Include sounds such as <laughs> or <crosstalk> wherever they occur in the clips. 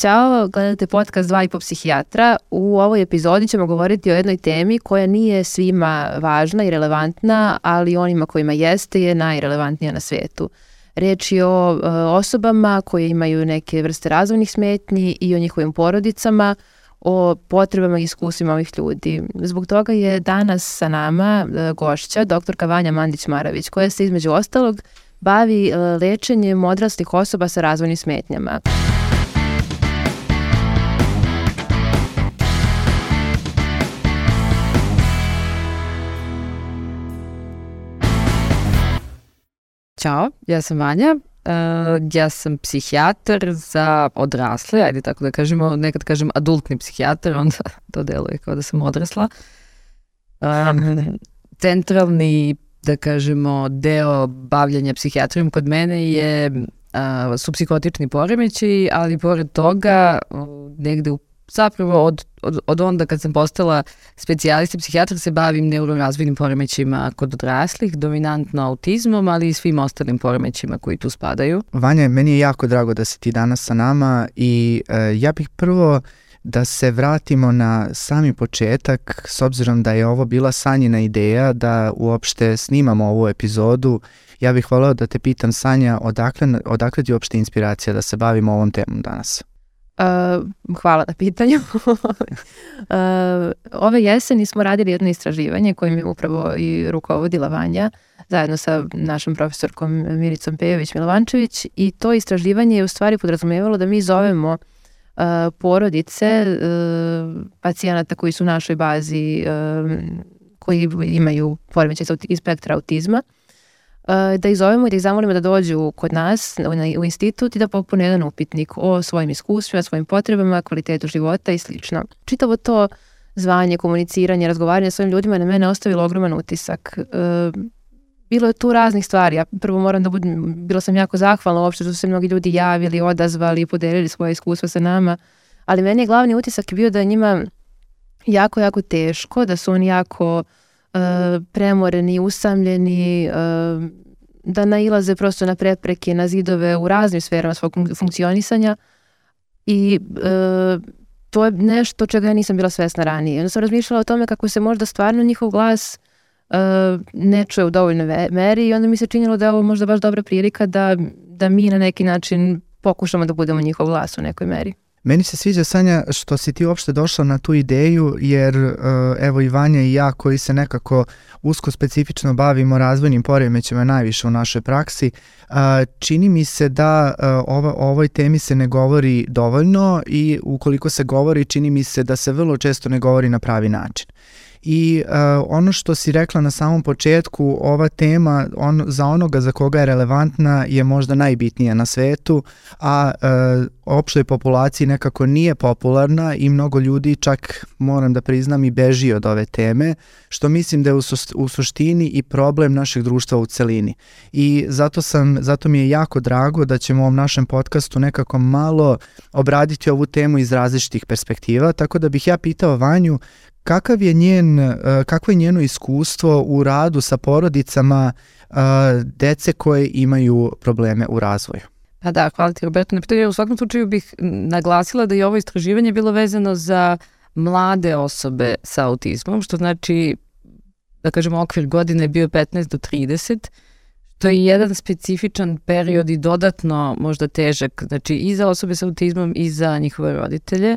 Ćao, gledate podcast Dva i po psihijatra. U ovoj epizodi ćemo govoriti o jednoj temi koja nije svima važna i relevantna, ali onima kojima jeste je najrelevantnija na svetu. Reč je o e, osobama koje imaju neke vrste razvojnih smetnji i o njihovim porodicama, o potrebama i iskustvima ovih ljudi. Zbog toga je danas sa nama e, gošća, doktorka Vanja Mandić-Maravić, koja se između ostalog bavi e, lečenjem odraslih osoba sa razvojnim smetnjama. Ćao, ja sam Vanja, uh, ja sam psihijatar za odrasle, ajde tako da kažemo, nekad kažem adultni psihijatar, onda <laughs> to deluje kao da sam odrasla. Um, centralni, da kažemo, deo bavljanja psihijatrijom kod mene je uh, su psihotični poremeći, ali pored toga negde u zapravo od, od, od onda kad sam postala specijalista psihijatra se bavim neurorazvojnim poremećima kod odraslih, dominantno autizmom, ali i svim ostalim poremećima koji tu spadaju. Vanja, meni je jako drago da si ti danas sa nama i uh, ja bih prvo da se vratimo na sami početak, s obzirom da je ovo bila sanjina ideja da uopšte snimamo ovu epizodu, ja bih voleo da te pitam Sanja, odakle, odakle ti uopšte inspiracija da se bavimo ovom temom danas? Uh, hvala na pitanju. uh, <laughs> ove jeseni smo radili jedno istraživanje kojim je upravo i rukovodila Vanja zajedno sa našom profesorkom Miricom Pejović Milovančević i to istraživanje je u stvari podrazumevalo da mi zovemo uh, porodice uh, pacijenata koji su u našoj bazi uh, koji imaju poremećaj iz spektra autizma da ih zovemo i da ih zamolimo da dođu kod nas u institut i da popune jedan upitnik o svojim iskustvima, svojim potrebama, kvalitetu života i slično. Čitavo to zvanje, komuniciranje, razgovaranje sa svojim ljudima na mene ostavilo ogroman utisak. Eh, bilo je tu raznih stvari. Ja prvo moram da budem, bila sam jako zahvalna uopšte što su se mnogi ljudi javili, odazvali podelili svoje iskustva sa nama, ali meni je glavni utisak bio da je njima jako, jako teško, da su oni jako E, premoreni, usamljeni, e, da nailaze prosto na prepreke, na zidove u raznim sferama svog funkcionisanja i e, to je nešto čega ja nisam bila svesna ranije. Onda sam razmišljala o tome kako se možda stvarno njihov glas ne čuje u dovoljnoj meri i onda mi se činilo da je ovo možda baš dobra prilika da, da mi na neki način pokušamo da budemo njihov glas u nekoj meri. Meni se sviđa, Sanja, što si ti uopšte došla na tu ideju, jer uh, evo i Vanja i ja koji se nekako usko specifično bavimo razvojnim poremećima najviše u našoj praksi, čini mi se da uh, ova, o ovoj temi se ne govori dovoljno i ukoliko se govori, čini mi se da se vrlo često ne govori na pravi način. I uh, ono što si rekla na samom početku, ova tema on, za onoga za koga je relevantna je možda najbitnija na svetu, a uh, opštoj populaciji nekako nije popularna i mnogo ljudi čak moram da priznam i beži od ove teme, što mislim da je u, suštini i problem našeg društva u celini. I zato, sam, zato mi je jako drago da ćemo u ovom našem podcastu nekako malo obraditi ovu temu iz različitih perspektiva, tako da bih ja pitao Vanju Kakav je njen, e, kakvo je njeno iskustvo u radu sa porodicama e, dece koje imaju probleme u razvoju? Pa da, hvala ti Roberto na pitanju. U svakom slučaju bih naglasila da je ovo istraživanje bilo vezano za mlade osobe sa autizmom, što znači, da kažemo, okvir godine je bio 15 do 30, To je jedan specifičan period i dodatno možda težak, znači i za osobe sa autizmom i za njihove roditelje.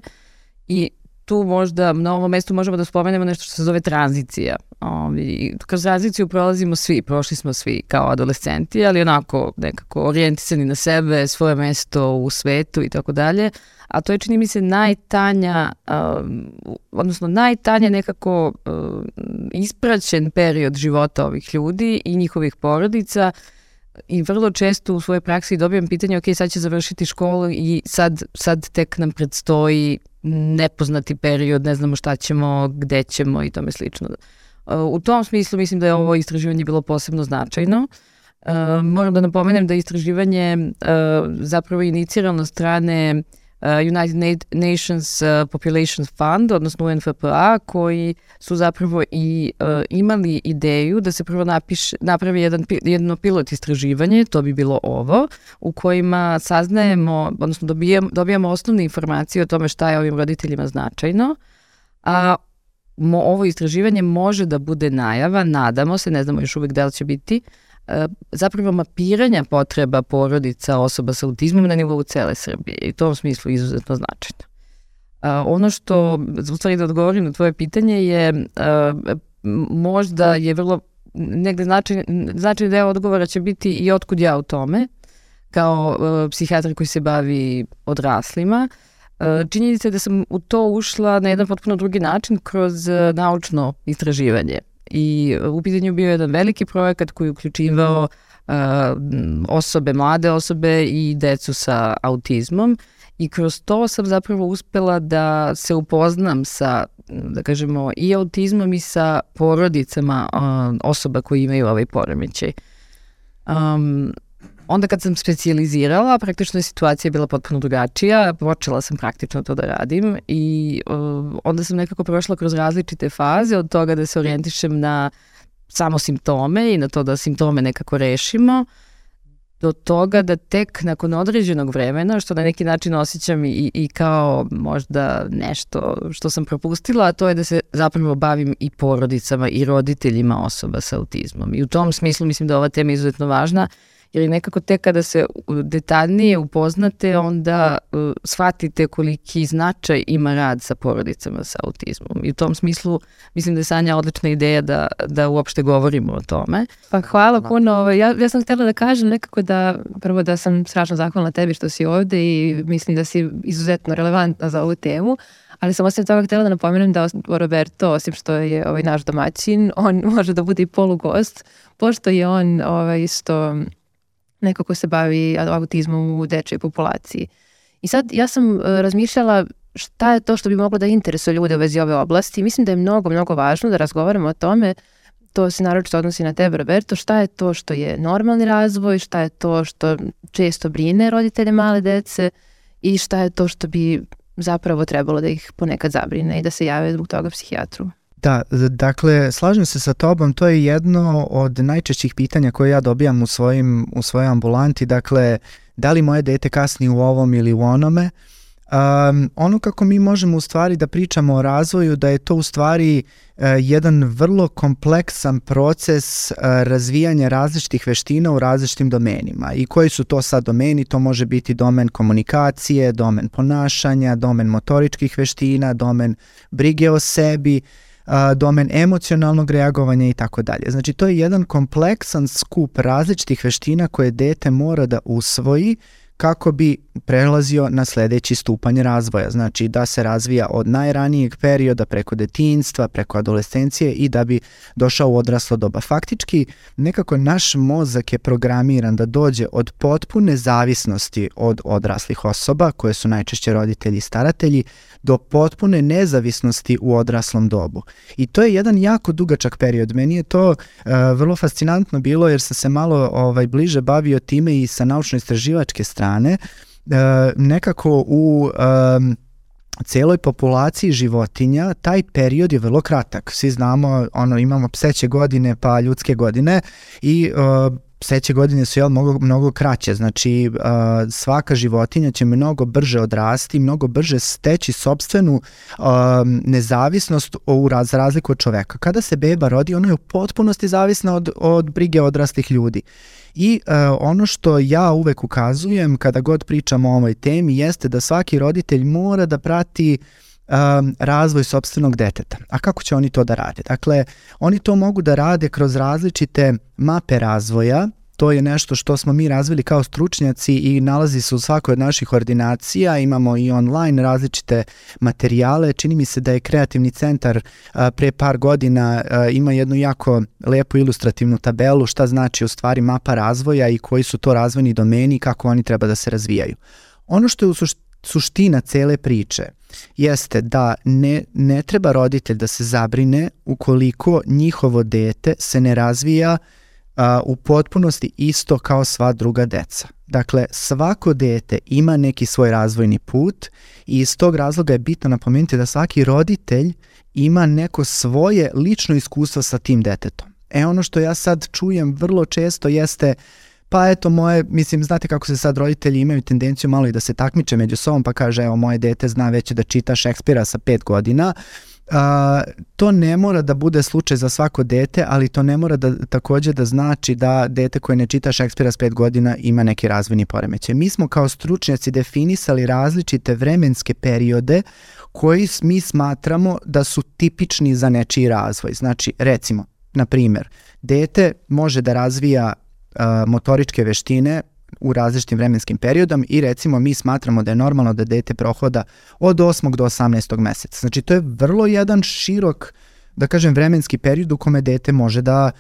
I tu možda na ovom mestu možemo da spomenemo nešto što se zove tranzicija. Ovi, kroz tranziciju prolazimo svi, prošli smo svi kao adolescenti, ali onako nekako orijentisani na sebe, svoje mesto u svetu i tako dalje. A to je čini mi se najtanja, um, odnosno najtanje nekako um, ispraćen period života ovih ljudi i njihovih porodica i vrlo često u svojoj praksi dobijem pitanje, ok, sad će završiti školu i sad, sad tek nam predstoji nepoznati period, ne znamo šta ćemo, gde ćemo i tome slično. U tom smislu mislim da je ovo istraživanje bilo posebno značajno. Uh, moram da napomenem da je istraživanje uh, zapravo inicirano strane United Nations uh, Population Fund, odnosno UNFPA, koji su zapravo i uh, imali ideju da se prvo napiše, napravi jedan, jedno pilot istraživanje, to bi bilo ovo, u kojima saznajemo, odnosno dobijamo, dobijamo osnovne informacije o tome šta je ovim roditeljima značajno, a mo, ovo istraživanje može da bude najava, nadamo se, ne znamo još uvek da li će biti, e, zapravo mapiranja potreba porodica osoba sa autizmom na nivou cele Srbije i u tom smislu izuzetno značajno. A, ono što, u stvari da odgovorim na tvoje pitanje je a, možda je vrlo negde značajni, značajni deo odgovora će biti i otkud ja u tome kao uh, psihijatar koji se bavi odraslima. E, činjenica je da sam u to ušla na jedan potpuno drugi način kroz e, naučno istraživanje. I e, u pitanju bio jedan veliki projekat koji je uključivao uh, osobe, mlade osobe i decu sa autizmom i kroz to sam zapravo uspela da se upoznam sa, da kažemo, i autizmom i sa porodicama uh, osoba koji imaju ovaj poremećaj. Um, Onda kad sam specializirala, praktično je situacija bila potpuno drugačija, počela sam praktično to da radim i uh, onda sam nekako prošla kroz različite faze od toga da se orijentišem na samo simptome i na to da simptome nekako rešimo, do toga da tek nakon određenog vremena, što na neki način osjećam i, i kao možda nešto što sam propustila, a to je da se zapravo bavim i porodicama i roditeljima osoba sa autizmom. I u tom smislu mislim da ova tema je izuzetno važna jer nekako tek kada se detaljnije upoznate, onda uh, shvatite koliki značaj ima rad sa porodicama sa autizmom. I u tom smislu mislim da je Sanja odlična ideja da, da uopšte govorimo o tome. Pa hvala puno. Ovaj, ja, ja sam htjela da kažem nekako da, prvo da sam strašno zahvalna tebi što si ovde i mislim da si izuzetno relevantna za ovu temu, ali sam osim toga htjela da napomenem da Roberto, osim što je ovaj naš domaćin, on <laughs> može da bude i polugost, pošto je on ovaj, isto neko ko se bavi autizmom u dečoj populaciji. I sad ja sam uh, razmišljala šta je to što bi moglo da interesuje ljude u vezi ove oblasti. Mislim da je mnogo, mnogo važno da razgovaramo o tome to se naročito odnosi na tebe, Roberto, šta je to što je normalni razvoj, šta je to što često brine roditelje male dece i šta je to što bi zapravo trebalo da ih ponekad zabrine i da se jave zbog toga psihijatru. Da, dakle, slažem se sa tobom, to je jedno od najčešćih pitanja koje ja dobijam u, svojim, u svojoj ambulanti, dakle, da li moje dete kasni u ovom ili u onome, Um, ono kako mi možemo u stvari da pričamo o razvoju, da je to u stvari uh, jedan vrlo kompleksan proces uh, razvijanja različitih veština u različitim domenima. I koji su to sad domeni? To može biti domen komunikacije, domen ponašanja, domen motoričkih veština, domen brige o sebi, uh, domen emocionalnog reagovanja i tako dalje. Znači to je jedan kompleksan skup različitih veština koje dete mora da usvoji kako bi prelazio na sledeći stupanj razvoja, znači da se razvija od najranijeg perioda preko detinjstva, preko adolescencije i da bi došao u odraslo doba. Faktički, nekako naš mozak je programiran da dođe od potpune zavisnosti od odraslih osoba, koje su najčešće roditelji i staratelji, do potpune nezavisnosti u odraslom dobu. I to je jedan jako dugačak period. Meni je to uh, vrlo fascinantno bilo jer sam se malo ovaj bliže bavio time i sa naučno-istraživačke strane. Uh, nekako u um, celoj populaciji životinja taj period je vrlo kratak. Svi znamo, ono imamo pseće godine pa ljudske godine i uh, sledeće godine su jel, mnogo, mnogo kraće, znači uh, svaka životinja će mnogo brže odrasti, mnogo brže steći sobstvenu uh, nezavisnost u raz, razliku od čoveka. Kada se beba rodi, ona je u potpunosti zavisna od, od brige odraslih ljudi. I uh, ono što ja uvek ukazujem kada god pričam o ovoj temi jeste da svaki roditelj mora da prati um, razvoj sobstvenog deteta. A kako će oni to da rade? Dakle, oni to mogu da rade kroz različite mape razvoja, to je nešto što smo mi razvili kao stručnjaci i nalazi se u svakoj od naših ordinacija, imamo i online različite materijale, čini mi se da je kreativni centar a, pre par godina a, ima jednu jako lepu ilustrativnu tabelu šta znači u stvari mapa razvoja i koji su to razvojni domeni i kako oni treba da se razvijaju. Ono što je u suština cele priče jeste da ne, ne treba roditelj da se zabrine ukoliko njihovo dete se ne razvija uh, u potpunosti isto kao sva druga deca. Dakle, svako dete ima neki svoj razvojni put i iz tog razloga je bitno napomenuti da svaki roditelj ima neko svoje lično iskustvo sa tim detetom. E ono što ja sad čujem vrlo često jeste pa eto moje, mislim, znate kako se sad roditelji imaju tendenciju malo i da se takmiče među sobom, pa kaže evo moje dete zna već da čita Šekspira sa pet godina, A, to ne mora da bude slučaj za svako dete, ali to ne mora da takođe da znači da dete koje ne čita Šekspira s 5 godina ima neki razvojni poremećaj. Mi smo kao stručnjaci definisali različite vremenske periode koji mi smatramo da su tipični za nečiji razvoj. Znači, recimo, na primer, dete može da razvija a, motoričke veštine u različitim vremenskim periodom i recimo mi smatramo da je normalno da dete prohoda od 8. do 18. meseca. Znači to je vrlo jedan širok, da kažem, vremenski period u kome dete može da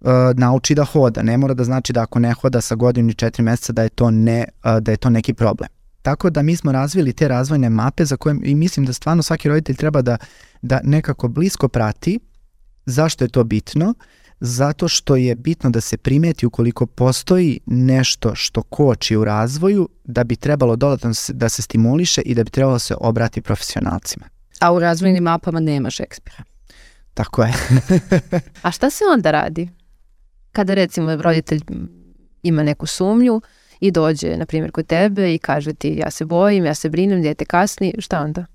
uh, nauči da hoda. Ne mora da znači da ako ne hoda sa godinu i četiri meseca da je to, ne, uh, da je to neki problem. Tako da mi smo razvili te razvojne mape za koje i mislim da stvarno svaki roditelj treba da, da nekako blisko prati zašto je to bitno zato što je bitno da se primeti ukoliko postoji nešto što koči u razvoju da bi trebalo dodatno da se stimuliše i da bi trebalo da se obrati profesionalcima. A u razvojnim mapama nema Šekspira. Tako je. <laughs> A šta se onda radi? Kada recimo roditelj ima neku sumnju i dođe, na primjer, kod tebe i kaže ti ja se bojim, ja se brinem, djete kasni, šta onda?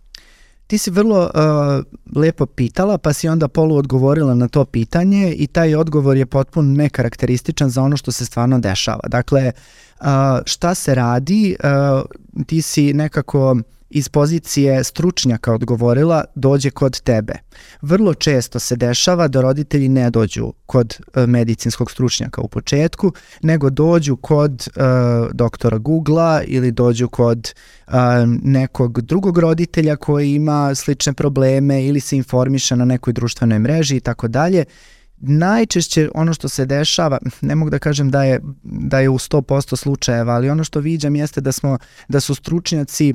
Ti si vrlo uh, lepo pitala, pa si onda polu odgovorila na to pitanje i taj odgovor je potpuno nekarakterističan za ono što se stvarno dešava. Dakle, uh, šta se radi, uh, ti si nekako iz pozicije stručnjaka odgovorila dođe kod tebe. Vrlo često se dešava da roditelji ne dođu kod e, medicinskog stručnjaka u početku, nego dođu kod uh, doktora Googlea ili dođu kod uh, nekog drugog roditelja koji ima slične probleme ili se informiše na nekoj društvenoj mreži i tako dalje najčešće ono što se dešava, ne mogu da kažem da je, da je u 100% slučajeva, ali ono što viđam jeste da smo da su stručnjaci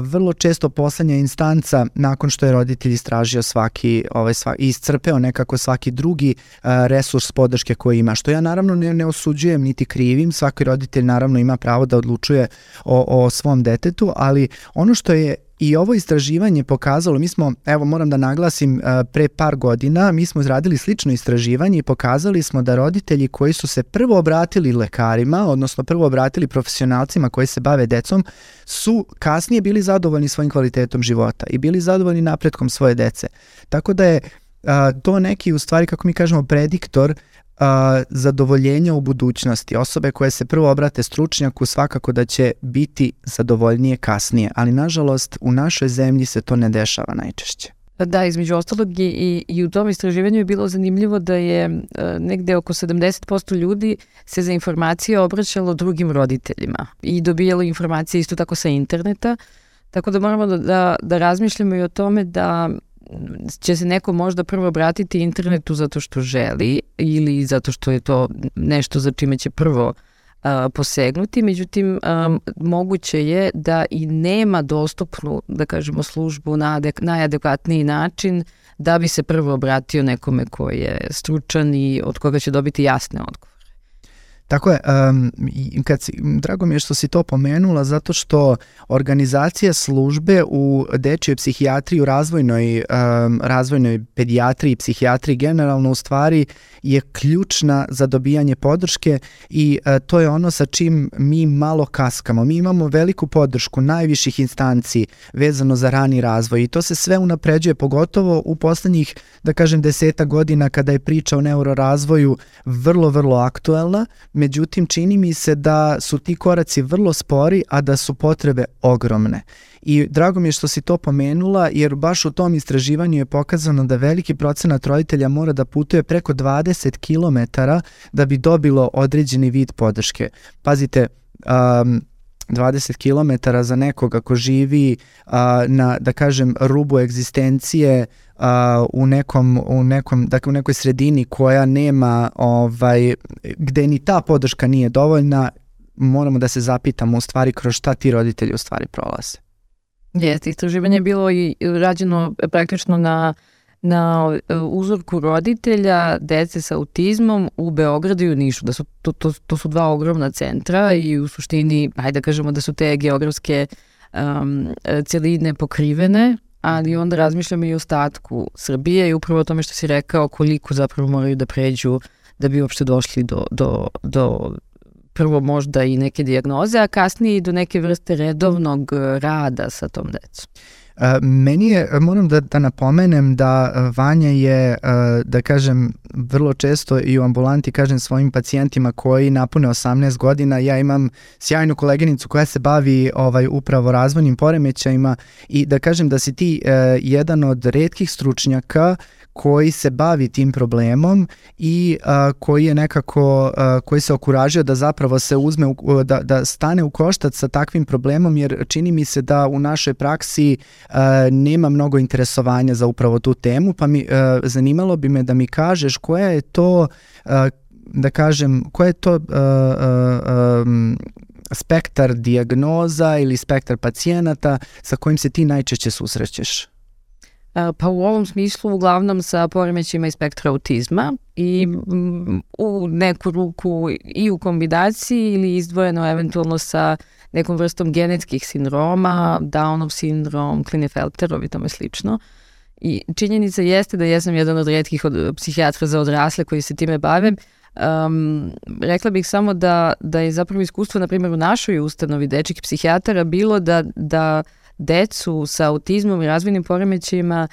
vrlo često poslednja instanca nakon što je roditelj istražio svaki ovaj svaki iscrpeo nekako svaki drugi a, resurs podrške koji ima što ja naravno ne, ne osuđujem niti krivim svaki roditelj naravno ima pravo da odlučuje o, o svom detetu ali ono što je I ovo istraživanje pokazalo, mi smo, evo moram da naglasim, e, pre par godina mi smo izradili slično istraživanje i pokazali smo da roditelji koji su se prvo obratili lekarima, odnosno prvo obratili profesionalcima koji se bave decom, su kasnije bili zadovoljni svojim kvalitetom života i bili zadovoljni napretkom svoje dece. Tako da je a, to neki u stvari, kako mi kažemo, prediktor a, zadovoljenja u budućnosti. Osobe koje se prvo obrate stručnjaku svakako da će biti zadovoljnije kasnije, ali nažalost u našoj zemlji se to ne dešava najčešće. Da, između ostalog i, i, i u tom istraživanju je bilo zanimljivo da je e, negde oko 70% ljudi se za informacije obraćalo drugim roditeljima i dobijalo informacije isto tako sa interneta, tako da moramo da, da, da razmišljamo i o tome da će se neko možda prvo obratiti internetu zato što želi ili zato što je to nešto za čime će prvo uh, posegnuti, međutim um, moguće je da i nema dostupnu, da kažemo, službu na adek, najadekvatniji način da bi se prvo obratio nekome ko je stručan i od koga će dobiti jasne odgovore. Tako je, um, kad si, drago mi je što si to pomenula, zato što organizacija službe u dečjoj psihijatriji, u razvojnoj, um, razvojnoj pedijatriji psihijatriji generalno u stvari je ključna za dobijanje podrške i uh, to je ono sa čim mi malo kaskamo. Mi imamo veliku podršku najviših instanci vezano za rani razvoj i to se sve unapređuje, pogotovo u poslednjih, da kažem, deseta godina kada je priča o neurorazvoju vrlo, vrlo aktuelna međutim čini mi se da su ti koraci vrlo spori, a da su potrebe ogromne. I drago mi je što si to pomenula, jer baš u tom istraživanju je pokazano da veliki procenat roditelja mora da putuje preko 20 km da bi dobilo određeni vid podrške. Pazite, um, 20 km za nekoga ko živi uh, na, da kažem, rubu egzistencije uh, u nekom, u nekom, dakle u nekoj sredini koja nema, ovaj, gde ni ta podrška nije dovoljna, moramo da se zapitamo u stvari kroz šta ti roditelji u stvari prolaze. Jeste, istraživanje je bilo i rađeno praktično na na e, uzorku roditelja dece sa autizmom u Beogradu i u Nišu, da su, to, to, to su dva ogromna centra i u suštini, hajde da kažemo da su te geografske um, celine pokrivene, ali onda razmišljamo i o ostatku Srbije i upravo o tome što si rekao koliko zapravo moraju da pređu da bi uopšte došli do, do, do prvo možda i neke dijagnoze, a kasnije i do neke vrste redovnog rada sa tom decom. Meni je, moram da, da napomenem da Vanja je, da kažem, vrlo često i u ambulanti kažem svojim pacijentima koji napune 18 godina, ja imam sjajnu koleginicu koja se bavi ovaj upravo razvojnim poremećajima i da kažem da si ti jedan od redkih stručnjaka koji se bavi tim problemom i a, koji je nekako, a, koji se okuražio da zapravo se uzme, u, da, da stane u koštac sa takvim problemom, jer čini mi se da u našoj praksi nema mnogo interesovanja za upravo tu temu, pa mi a, zanimalo bi me da mi kažeš koja je to, a, da kažem, koja je to spektar dijagnoza ili spektar pacijenata sa kojim se ti najčešće susrećeš? Pa u ovom smislu uglavnom sa poremećima iz spektra autizma i u neku ruku i u kombinaciji ili izdvojeno eventualno sa nekom vrstom genetskih sindroma, Downov sindrom, Klinefelterov i tome slično. I činjenica jeste da jesam jedan od redkih od psihijatra za odrasle koji se time bave. Um, rekla bih samo da, da je zapravo iskustvo, na primjer, u našoj ustanovi dečih psihijatara bilo da, da decu sa autizmom i razvojnim poremećajima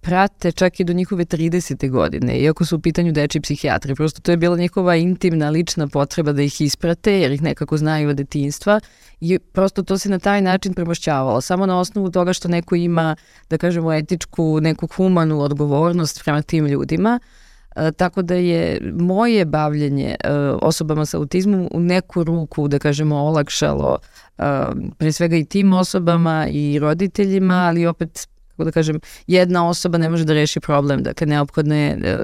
prate čak i do njihove 30. godine, iako su u pitanju deči psihijatri. Prosto to je bila njihova intimna, lična potreba da ih isprate, jer ih nekako znaju od detinstva i prosto to se na taj način premošćavalo. Samo na osnovu toga što neko ima, da kažemo, etičku, neku humanu odgovornost prema tim ljudima, E, tako da je moje bavljenje e, osobama sa autizmom u neku ruku, da kažemo, olakšalo e, pre svega i tim osobama i roditeljima, ali opet kako da kažem, jedna osoba ne može da reši problem, dakle neophodna je e,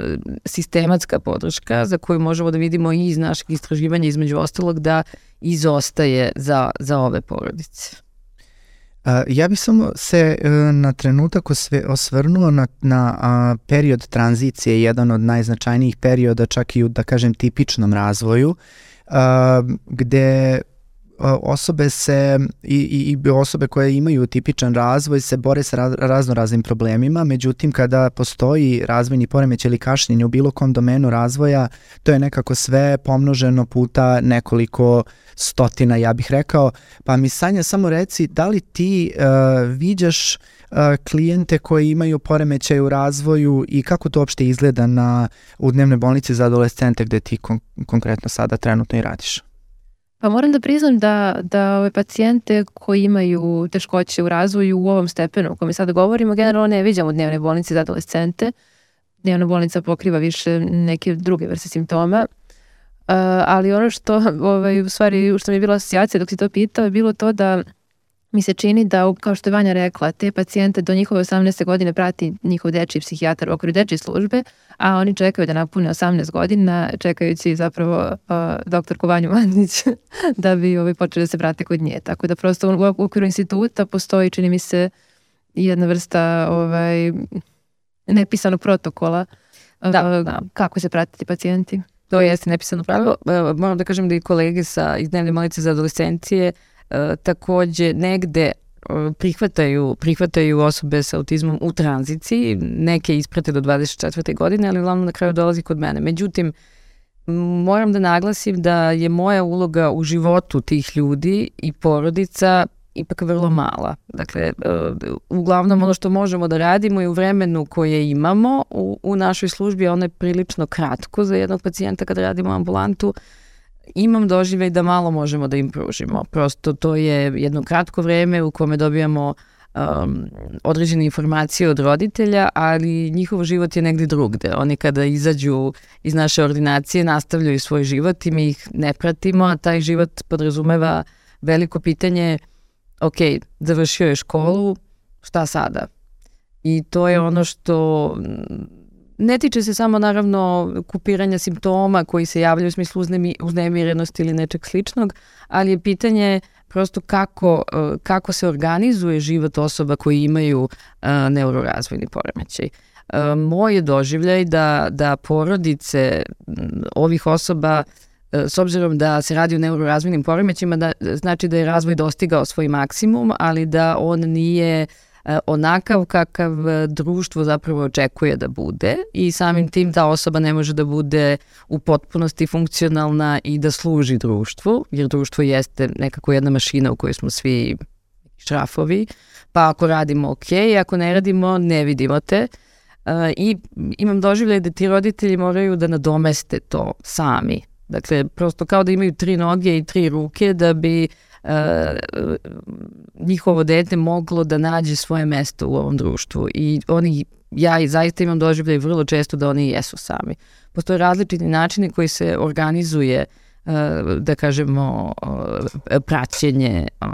sistematska podrška za koju možemo da vidimo i iz našeg istraživanja između ostalog da izostaje za, za ove porodice. Ja bih samo se e, na trenutak osvrnuo na, na period tranzicije, jedan od najznačajnijih perioda čak i u, da kažem, tipičnom razvoju, gde osobe se i, i, i osobe koje imaju tipičan razvoj se bore sa raz, razno raznim problemima, međutim kada postoji razvojni poremeć ili kašnjenje u bilo kom domenu razvoja, to je nekako sve pomnoženo puta nekoliko stotina, ja bih rekao. Pa mi Sanja samo reci, da li ti uh, viđaš uh, klijente koji imaju poremećaj u razvoju i kako to uopšte izgleda na, u dnevnoj bolnici za adolescente gde ti kon konkretno sada trenutno i radiš? Pa moram da priznam da, da ove pacijente koji imaju teškoće u razvoju u ovom stepenu o kojem sada govorimo, generalno ne viđamo dnevne bolnice za adolescente. Dnevna bolnica pokriva više neke druge vrste simptoma. Uh, ali ono što, ovaj, u stvari, što mi je bila asocijacija dok si to pitao je bilo to da mi se čini da, kao što je Vanja rekla, te pacijente do njihove 18. godine prati njihov dečiji psihijatar u okviru dečije službe, a oni čekaju da napune 18 godina, čekajući zapravo uh, doktorku Vanju Mandić <laughs> da bi ovaj, počeli da se prate kod nje. Tako da prosto u, u okviru instituta postoji, čini mi se, jedna vrsta ovaj, nepisanog protokola da, uh, da. kako se pratiti pacijenti. To jeste nepisano pravilo. Moram da kažem da i kolege sa iz dnevne malice za adolescencije takođe negde e, prihvataju, prihvataju osobe sa autizmom u tranziciji, neke isprate do 24. godine, ali uglavnom na kraju dolazi kod mene. Međutim, moram da naglasim da je moja uloga u životu tih ljudi i porodica ipak vrlo mala. Dakle, e, uglavnom ono što možemo da radimo i u vremenu koje imamo u, u našoj službi, ono je prilično kratko za jednog pacijenta kada radimo ambulantu, imam doživej da malo možemo da im pružimo. Prosto to je jedno kratko vreme u kome dobijamo um, određene informacije od roditelja, ali njihov život je negde drugde. Oni kada izađu iz naše ordinacije nastavljaju svoj život i mi ih ne pratimo, a taj život podrazumeva veliko pitanje ok, završio je školu, šta sada? I to je ono što ne tiče se samo naravno kupiranja simptoma koji se javljaju u smislu uznemirenosti ili nečeg sličnog, ali je pitanje prosto kako, kako se organizuje život osoba koji imaju neurorazvojni poremećaj. E, moj je doživljaj da, da porodice ovih osoba e, s obzirom da se radi o neurorazvojnim poremećima, da, znači da je razvoj dostigao svoj maksimum, ali da on nije e, onakav kakav društvo zapravo očekuje da bude i samim tim ta osoba ne može da bude u potpunosti funkcionalna i da služi društvu, jer društvo jeste nekako jedna mašina u kojoj smo svi šrafovi, pa ako radimo ok, ako ne radimo ne vidimo te. Uh, I imam doživljaj da ti roditelji moraju da nadomeste to sami. Dakle, prosto kao da imaju tri noge i tri ruke da bi uh, njihovo dete moglo da nađe svoje mesto u ovom društvu. I oni, ja i zaista imam doživljaj vrlo često da oni jesu sami. Postoje različiti načini koji se organizuje uh, E, da kažemo e, praćenje e,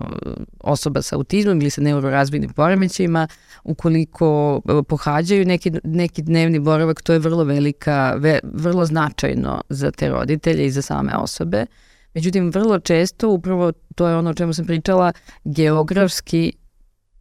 osoba sa autizmom ili sa neurorazvojnim poremećajima ukoliko pohađaju neki, neki dnevni boravak to je vrlo velika ve, vrlo značajno za te roditelje i za same osobe međutim vrlo često upravo to je ono o čemu sam pričala geografski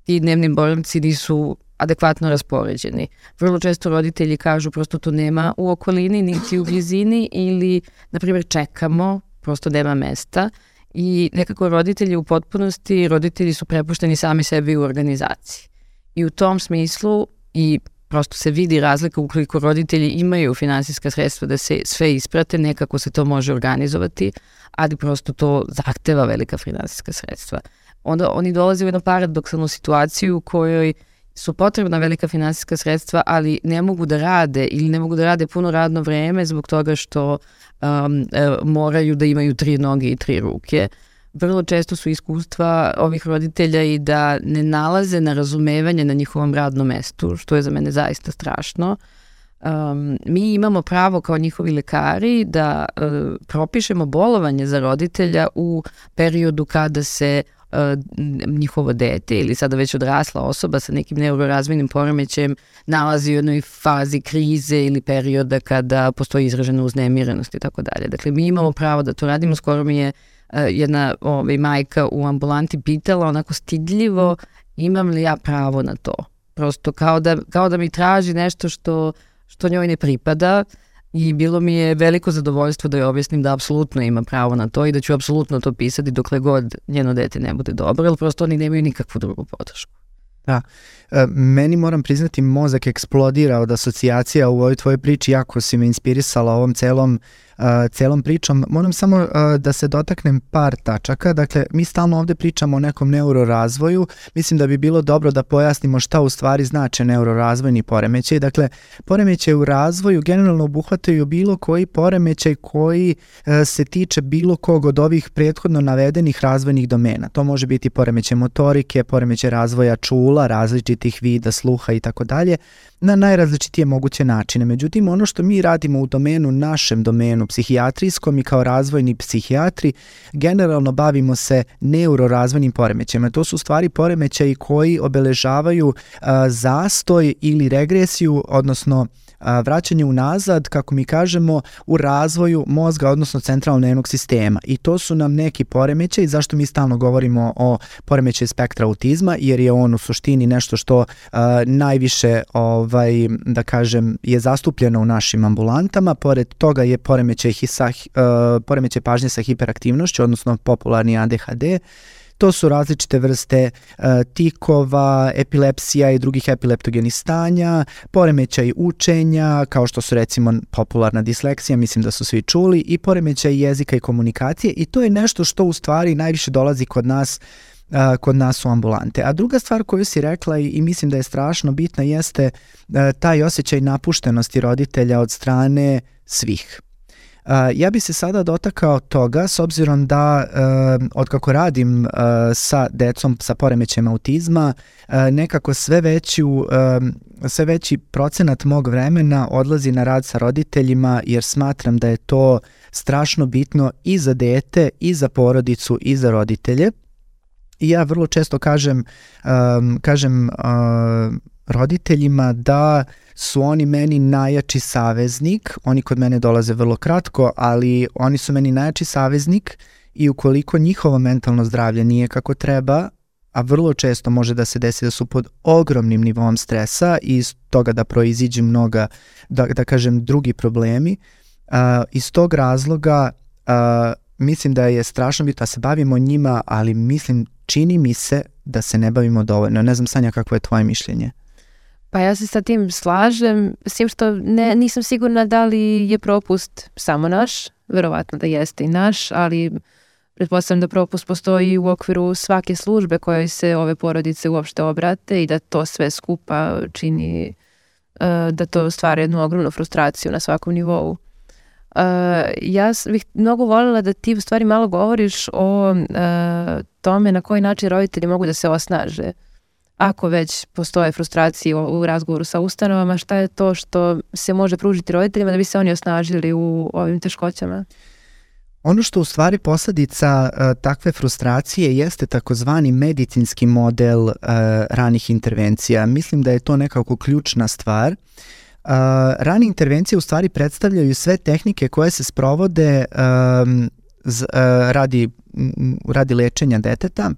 ti dnevni boravci nisu adekvatno raspoređeni. Vrlo često roditelji kažu prosto to nema u okolini, niti u blizini ili, na primjer, čekamo, prosto nema mesta i nekako roditelji u potpunosti, roditelji su prepušteni sami sebi u organizaciji. I u tom smislu i prosto se vidi razlika ukoliko roditelji imaju finansijska sredstva da se sve isprate, nekako se to može organizovati, ali prosto to zahteva velika finansijska sredstva. Onda oni dolaze u jednu paradoksalnu situaciju u kojoj uh, su potrebna velika finansijska sredstva, ali ne mogu da rade ili ne mogu da rade puno radno vreme zbog toga što um, e, moraju da imaju tri noge i tri ruke. Vrlo često su iskustva ovih roditelja i da ne nalaze na razumevanje na njihovom radnom mestu, što je za mene zaista strašno. Um, mi imamo pravo kao njihovi lekari da uh, propišemo bolovanje za roditelja u periodu kada se uh, njihovo dete ili sada već odrasla osoba sa nekim neurorazvojnim poremećajem nalazi u jednoj fazi krize ili perioda kada postoji izražena uznemirenost i tako dalje. Dakle, mi imamo pravo da to radimo. Skoro mi je uh, jedna ovaj, majka u ambulanti pitala onako stidljivo imam li ja pravo na to. Prosto kao da, kao da mi traži nešto što, što njoj ne pripada. I bilo mi je veliko zadovoljstvo da joj objasnim da apsolutno ima pravo na to i da ću apsolutno to pisati dokle god njeno dete ne bude dobro, jer prosto oni nemaju nikakvu drugu podršku. Da, e, meni moram priznati mozak eksplodira od asocijacija u ovoj tvojoj priči, jako si me inspirisala ovom celom celom pričom. Moram samo da se dotaknem par tačaka. Dakle, mi stalno ovde pričamo o nekom neurorazvoju. Mislim da bi bilo dobro da pojasnimo šta u stvari znače neurorazvojni poremećaj. Dakle, poremećaj u razvoju generalno obuhvataju bilo koji poremećaj koji se tiče bilo kog od ovih prethodno navedenih razvojnih domena. To može biti poremećaj motorike, poremećaj razvoja čula, različitih vida, sluha i tako dalje na najrazličitije moguće načine. Međutim, ono što mi radimo u domenu, našem domenu psihijatrijskom i kao razvojni psihijatri, generalno bavimo se neurorazvojnim poremećajima. To su stvari poremećaji koji obeležavaju a, zastoj ili regresiju, odnosno vraćanje unazad, kako mi kažemo, u razvoju mozga, odnosno centralnog nervnog sistema. I to su nam neki poremećaj, zašto mi stalno govorimo o poremećaju spektra autizma, jer je on u suštini nešto što uh, najviše, ovaj, da kažem, je zastupljeno u našim ambulantama. Pored toga je poremećaj, hisa, uh, poremećaj pažnje sa hiperaktivnošću, odnosno popularni ADHD, To su različite vrste uh, tikova, epilepsija i drugih epileptogenih stanja, poremećaj učenja, kao što su recimo popularna disleksija, mislim da su svi čuli, i poremećaj jezika i komunikacije i to je nešto što u stvari najviše dolazi kod nas uh, kod nas u ambulante. A druga stvar koju si rekla i, mislim da je strašno bitna jeste uh, taj osjećaj napuštenosti roditelja od strane svih. Ja bi se sada dotakao toga s obzirom da od kako radim sa decom sa poremećajem autizma nekako sve veću sve veći procenat mog vremena odlazi na rad sa roditeljima jer smatram da je to strašno bitno i za dete i za porodicu i za roditelje. I ja vrlo često kažem, um, kažem uh, roditeljima da su oni meni najjači saveznik, oni kod mene dolaze vrlo kratko, ali oni su meni najjači saveznik i ukoliko njihovo mentalno zdravlje nije kako treba, a vrlo često može da se desi da su pod ogromnim nivom stresa i iz toga da proiziđu mnoga, da, da kažem, drugi problemi. Uh, iz tog razloga uh, mislim da je strašno bitno da se bavimo njima, ali mislim, čini mi se da se ne bavimo dovoljno. Ne znam, Sanja, kako je tvoje mišljenje? Pa ja se sa tim slažem, s tim što ne, nisam sigurna da li je propust samo naš, verovatno da jeste i naš, ali pretpostavljam da propust postoji u okviru svake službe kojoj se ove porodice uopšte obrate i da to sve skupa čini uh, da to stvara jednu ogromnu frustraciju na svakom nivou. Uh, ja bih mnogo voljela da ti u stvari malo govoriš o uh, tome na koji način roditelji mogu da se osnaže. Ako već postoje frustracije u, razgovoru sa ustanovama, šta je to što se može pružiti roditeljima da bi se oni osnažili u ovim teškoćama? Ono što u stvari posledica uh, takve frustracije jeste takozvani medicinski model uh, ranih intervencija. Mislim da je to nekako ključna stvar. Uh, rane intervencije u stvari predstavljaju sve tehnike koje se sprovode um, z, uh, radi, radi lečenja deteta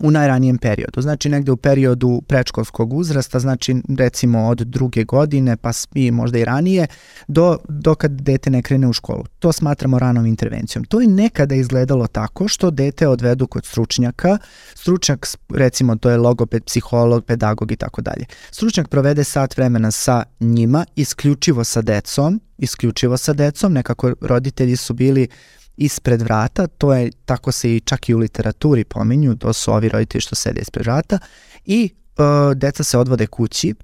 u najranijem periodu. Znači negde u periodu prečkolskog uzrasta, znači recimo od druge godine pa i možda i ranije do, do kad dete ne krene u školu. To smatramo ranom intervencijom. To je nekada izgledalo tako što dete odvedu kod stručnjaka, stručnjak recimo to je logoped, psiholog, pedagog i tako dalje. Stručnjak provede sat vremena sa njima, isključivo sa decom, isključivo sa decom, nekako roditelji su bili uh, ispred vrata, to je, tako se i čak i u literaturi pominju, to su ovi roditelji što sede ispred vrata, i uh, deca se odvode kući.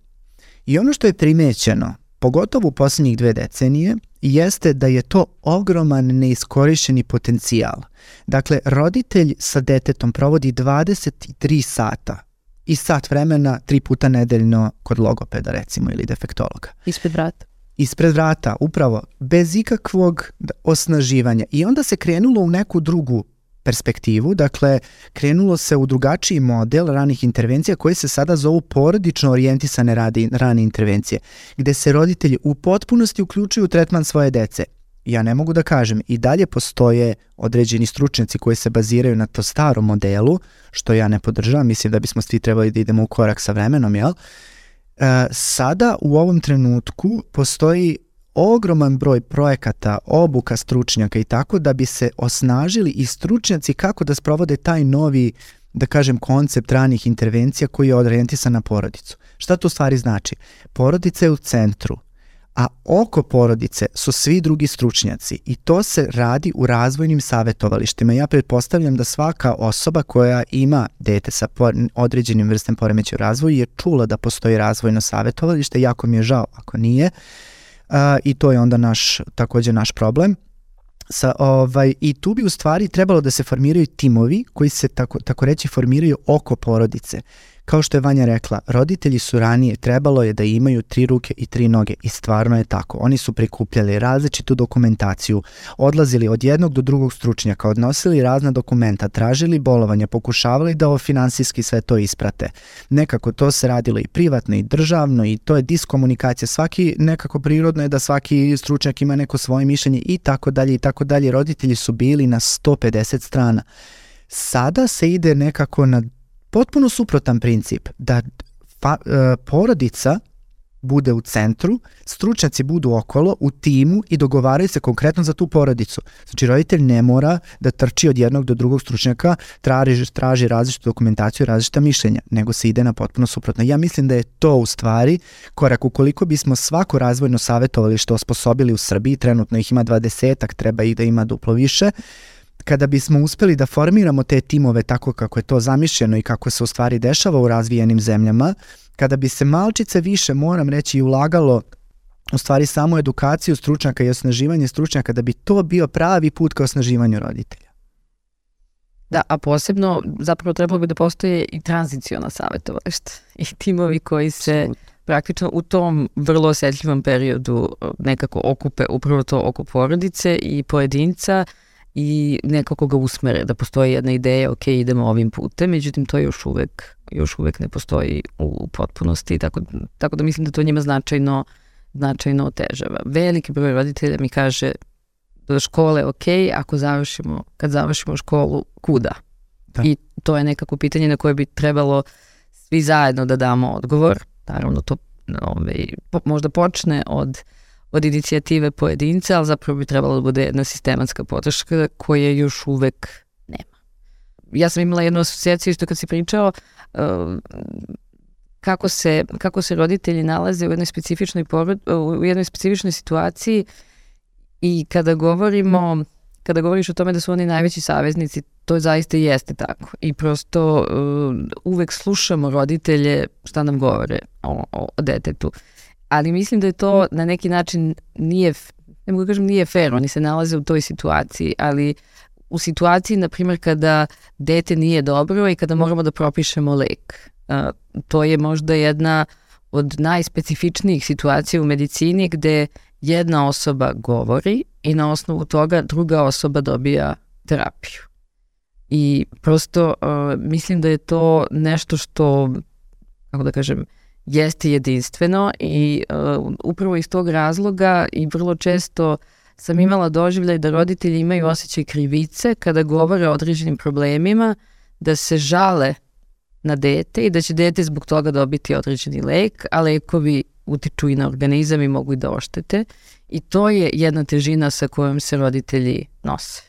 I ono što je primećeno, pogotovo u poslednjih dve decenije, jeste da je to ogroman neiskorišćeni potencijal. Dakle, roditelj sa detetom provodi 23 sata i sat vremena tri puta nedeljno kod logopeda recimo ili defektologa. Ispred vrata ispred vrata, upravo, bez ikakvog osnaživanja. I onda se krenulo u neku drugu perspektivu, dakle, krenulo se u drugačiji model ranih intervencija koji se sada zovu porodično orijentisane radi, rane intervencije, gde se roditelji u potpunosti uključuju u tretman svoje dece. Ja ne mogu da kažem, i dalje postoje određeni stručnjaci koji se baziraju na to starom modelu, što ja ne podržavam, mislim da bismo svi trebali da idemo u korak sa vremenom, jel? Uh, sada u ovom trenutku postoji ogroman broj projekata, obuka stručnjaka i tako da bi se osnažili i stručnjaci kako da sprovode taj novi, da kažem, koncept ranih intervencija koji je orijentisan na porodicu. Šta to stvari znači? Porodica je u centru, a oko porodice su svi drugi stručnjaci i to se radi u razvojnim savetovalištima. Ja pretpostavljam da svaka osoba koja ima dete sa određenim vrstem poremeća u razvoju je čula da postoji razvojno savetovalište, jako mi je žao ako nije uh, i to je onda naš, takođe naš problem. Sa, ovaj, I tu bi u stvari trebalo da se formiraju timovi koji se tako, tako reći formiraju oko porodice Kao što je Vanja rekla, roditelji su ranije trebalo je da imaju tri ruke i tri noge i stvarno je tako. Oni su prikupljali različitu dokumentaciju, odlazili od jednog do drugog stručnjaka, odnosili razna dokumenta, tražili bolovanja, pokušavali da ovo finansijski sve to isprate. Nekako to se radilo i privatno i državno i to je diskomunikacija. Svaki nekako prirodno je da svaki stručnjak ima neko svoje mišljenje i tako dalje i tako dalje. Roditelji su bili na 150 strana. Sada se ide nekako na potpuno suprotan princip, da fa, e, porodica bude u centru, stručnjaci budu okolo, u timu i dogovaraju se konkretno za tu porodicu. Znači, roditelj ne mora da trči od jednog do drugog stručnjaka, traži, traži različitu dokumentaciju i različita mišljenja, nego se ide na potpuno suprotno. Ja mislim da je to u stvari korak ukoliko bismo svako razvojno savjetovali što osposobili u Srbiji, trenutno ih ima 20 treba ih da ima duplo više, uh, kada bismo uspeli da formiramo te timove tako kako je to zamišljeno i kako se u stvari dešava u razvijenim zemljama, kada bi se malčice više, moram reći, i ulagalo u stvari samo edukaciju stručnjaka i osnaživanje stručnjaka, da bi to bio pravi put ka osnaživanju roditelja. Da, a posebno zapravo trebalo bi da postoje i tranziciona savjetovališta i timovi koji se praktično u tom vrlo osetljivom periodu nekako okupe upravo to oko porodice i pojedinca uh, i nekako ga usmere, da postoji jedna ideja, ok, idemo ovim putem, međutim to još uvek, još uvek ne postoji u potpunosti, tako, tako da mislim da to njima značajno, značajno otežava. Veliki broj roditelja mi kaže do škole, ok, ako završimo, kad završimo školu, kuda? Da. I to je nekako pitanje na koje bi trebalo svi zajedno da damo odgovor. Naravno, to ovaj, po, možda počne od od inicijative pojedinca, ali zapravo bi trebalo da bude jedna sistematska podrška koje još uvek nema. Ja sam imala jednu asocijaciju isto kad si pričao uh, kako se, kako se roditelji nalaze u jednoj specifičnoj porod, u jednoj specifičnoj situaciji i kada govorimo kada govoriš o tome da su oni najveći saveznici, to zaista i jeste tako. I prosto uh, uvek slušamo roditelje šta nam govore o, o, o detetu. Ali mislim da je to na neki način nije, ne mogu da kažem nije fair, oni se nalaze u toj situaciji, ali u situaciji, na primjer, kada dete nije dobro i kada moramo da propišemo lek. Uh, to je možda jedna od najspecifičnijih situacija u medicini gde jedna osoba govori i na osnovu toga druga osoba dobija terapiju. I prosto uh, mislim da je to nešto što, kako da kažem, jeste jedinstveno i uh, upravo iz tog razloga i vrlo često sam imala doživljaj da roditelji imaju osjećaj krivice kada govore o određenim problemima, da se žale na dete i da će dete zbog toga dobiti određeni lek, a lekovi utiču i na organizam i mogu i da oštete. I to je jedna težina sa kojom se roditelji nose.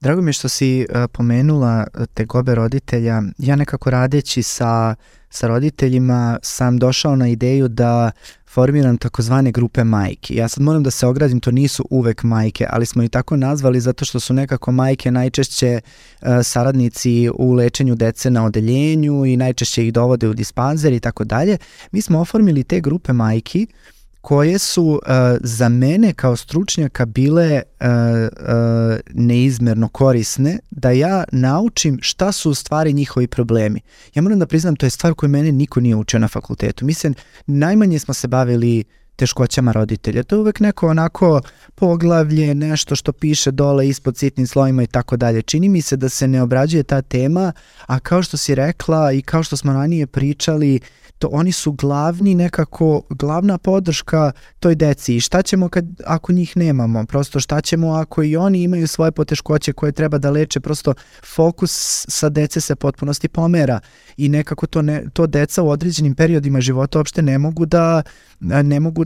Drago mi je što si uh, pomenula te gobe roditelja. Ja nekako radeći sa, sa roditeljima sam došao na ideju da formiram takozvane grupe majki. Ja sad moram da se ogradim, to nisu uvek majke, ali smo i tako nazvali zato što su nekako majke najčešće uh, saradnici u lečenju dece na odeljenju i najčešće ih dovode u dispanzer i tako dalje. Mi smo oformili te grupe majki uh, koje su uh, za mene kao stručnjaka bile uh, uh, neizmerno korisne da ja naučim šta su u stvari njihovi problemi. Ja moram da priznam, to je stvar koju mene niko nije učio na fakultetu. Mislim, najmanje smo se bavili teškoćama roditelja. To je uvek neko onako poglavlje, nešto što piše dole ispod sitnim slovima i tako dalje. Čini mi se da se ne obrađuje ta tema, a kao što si rekla i kao što smo ranije pričali, to oni su glavni nekako, glavna podrška toj deci. I šta ćemo kad, ako njih nemamo, prosto šta ćemo ako i oni imaju svoje poteškoće koje treba da leče, prosto fokus sa dece se potpunosti pomera. I nekako to, ne, to deca u određenim periodima života uopšte ne mogu da, ne mogu,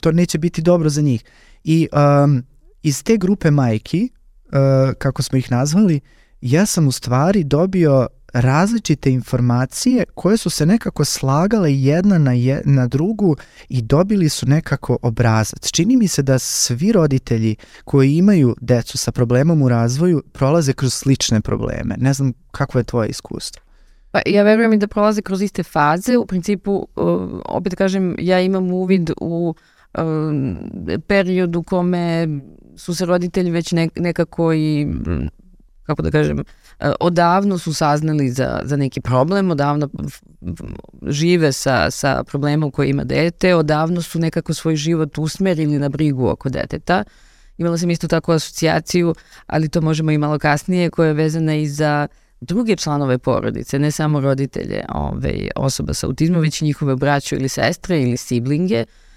to neće biti dobro za njih. I um, iz te grupe majki, uh, kako smo ih nazvali, ja sam u stvari dobio različite informacije koje su se nekako slagale jedna na, je, na drugu i dobili su nekako obrazac. Čini mi se da svi roditelji koji imaju decu sa problemom u razvoju prolaze kroz slične probleme. Ne znam kako je tvoje iskustvo. Pa ja verujem i da prolaze kroz iste faze. U principu, uh, opet kažem, ja imam uvid u uh, period u kome su se roditelji već nekako i kako da kažem, odavno su saznali za, za neki problem, odavno žive sa, sa problemom koji ima dete, odavno su nekako svoj život usmerili na brigu oko deteta. Imala sam isto tako asocijaciju, ali to možemo i malo kasnije, koja je vezana i za druge članove porodice, ne samo roditelje ove, osoba sa autizmom, već njihove braću ili sestre ili siblinge. Uh,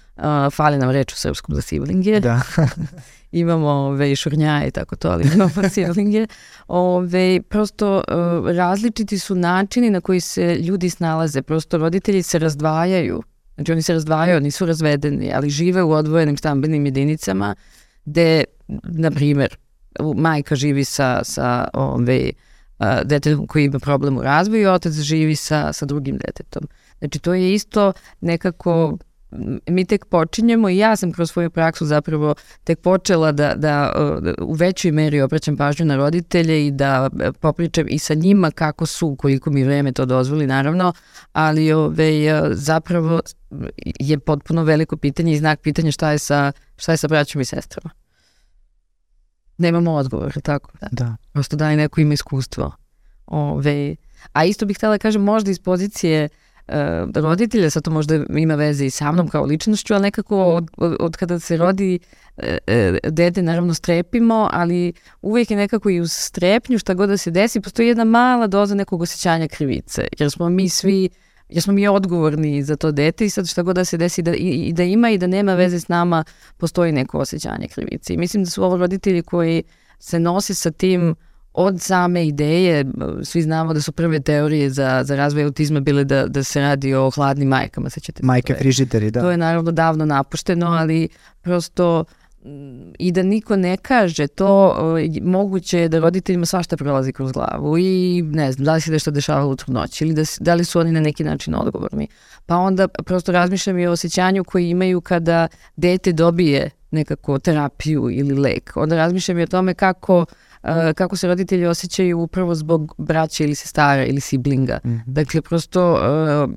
fali nam reč u srpskom za siblinge. Da. <laughs> imamo ove, šurnjaje i tako to, ali imamo <laughs> silinge. Ove, prosto uh, različiti su načini na koji se ljudi snalaze. Prosto roditelji se razdvajaju. Znači oni se razdvajaju, nisu razvedeni, ali žive u odvojenim stambenim jedinicama gde, na primjer, majka živi sa, sa ove, detetom koji ima problem u razvoju, otac živi sa, sa drugim detetom. Znači to je isto nekako mi tek počinjemo i ja sam kroz svoju praksu zapravo tek počela da, da u većoj meri obraćam pažnju na roditelje i da e, popričam i sa njima kako su, koliko mi vreme to dozvoli naravno, ali ove, e, zapravo je potpuno veliko pitanje i znak pitanja šta je sa, šta je sa braćom i sestrama. Nemamo odgovor, tako? Da. da. Prosto da li neko ima iskustvo. Ove, a isto bih htjela da kažem možda iz pozicije uh, roditelja, sad to možda ima veze i sa mnom kao ličnošću, ali nekako od, od, od kada se rodi uh, dete naravno strepimo, ali uvijek je nekako i uz strepnju šta god da se desi, postoji jedna mala doza nekog osjećanja krivice, jer smo mi svi jer smo mi odgovorni za to dete i sad šta god da se desi da, i, i da ima i da nema veze s nama, postoji neko osjećanje krivice. I mislim da su ovo roditelji koji se nose sa tim od same ideje, svi znamo da su prve teorije za, za razvoj autizma bile da, da se radi o hladnim majkama, sećate se? Majke frižideri, da. To je naravno davno napušteno, ali prosto i da niko ne kaže to, moguće je da roditeljima svašta prolazi kroz glavu i ne znam, da li se nešto dešavalo u trudnoći ili da, da li su oni na neki način odgovorni. Pa onda prosto razmišljam i o osjećanju koji imaju kada dete dobije nekako terapiju ili lek. Onda razmišljam i o tome kako uh, kako se roditelji osjećaju upravo zbog braća ili sestara ili siblinga. Mm -hmm. Dakle, prosto uh,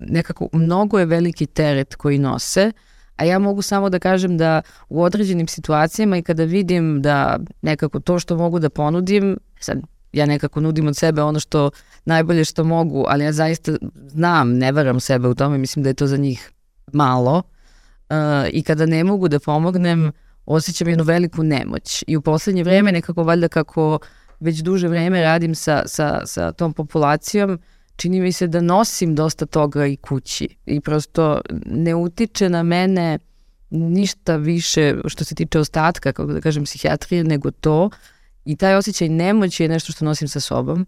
nekako mnogo je veliki teret koji nose, a ja mogu samo da kažem da u određenim situacijama i kada vidim da nekako to što mogu da ponudim, sad ja nekako nudim od sebe ono što najbolje što mogu, ali ja zaista znam, ne varam sebe u tome, mislim da je to za njih malo uh, i kada ne mogu da pomognem, osjećam jednu veliku nemoć. I u poslednje vreme nekako valjda kako već duže vreme radim sa, sa, sa tom populacijom, čini mi se da nosim dosta toga i kući. I prosto ne utiče na mene ništa više što se tiče ostatka, kako da kažem, psihijatrije, nego to. I taj osjećaj nemoći je nešto što nosim sa sobom,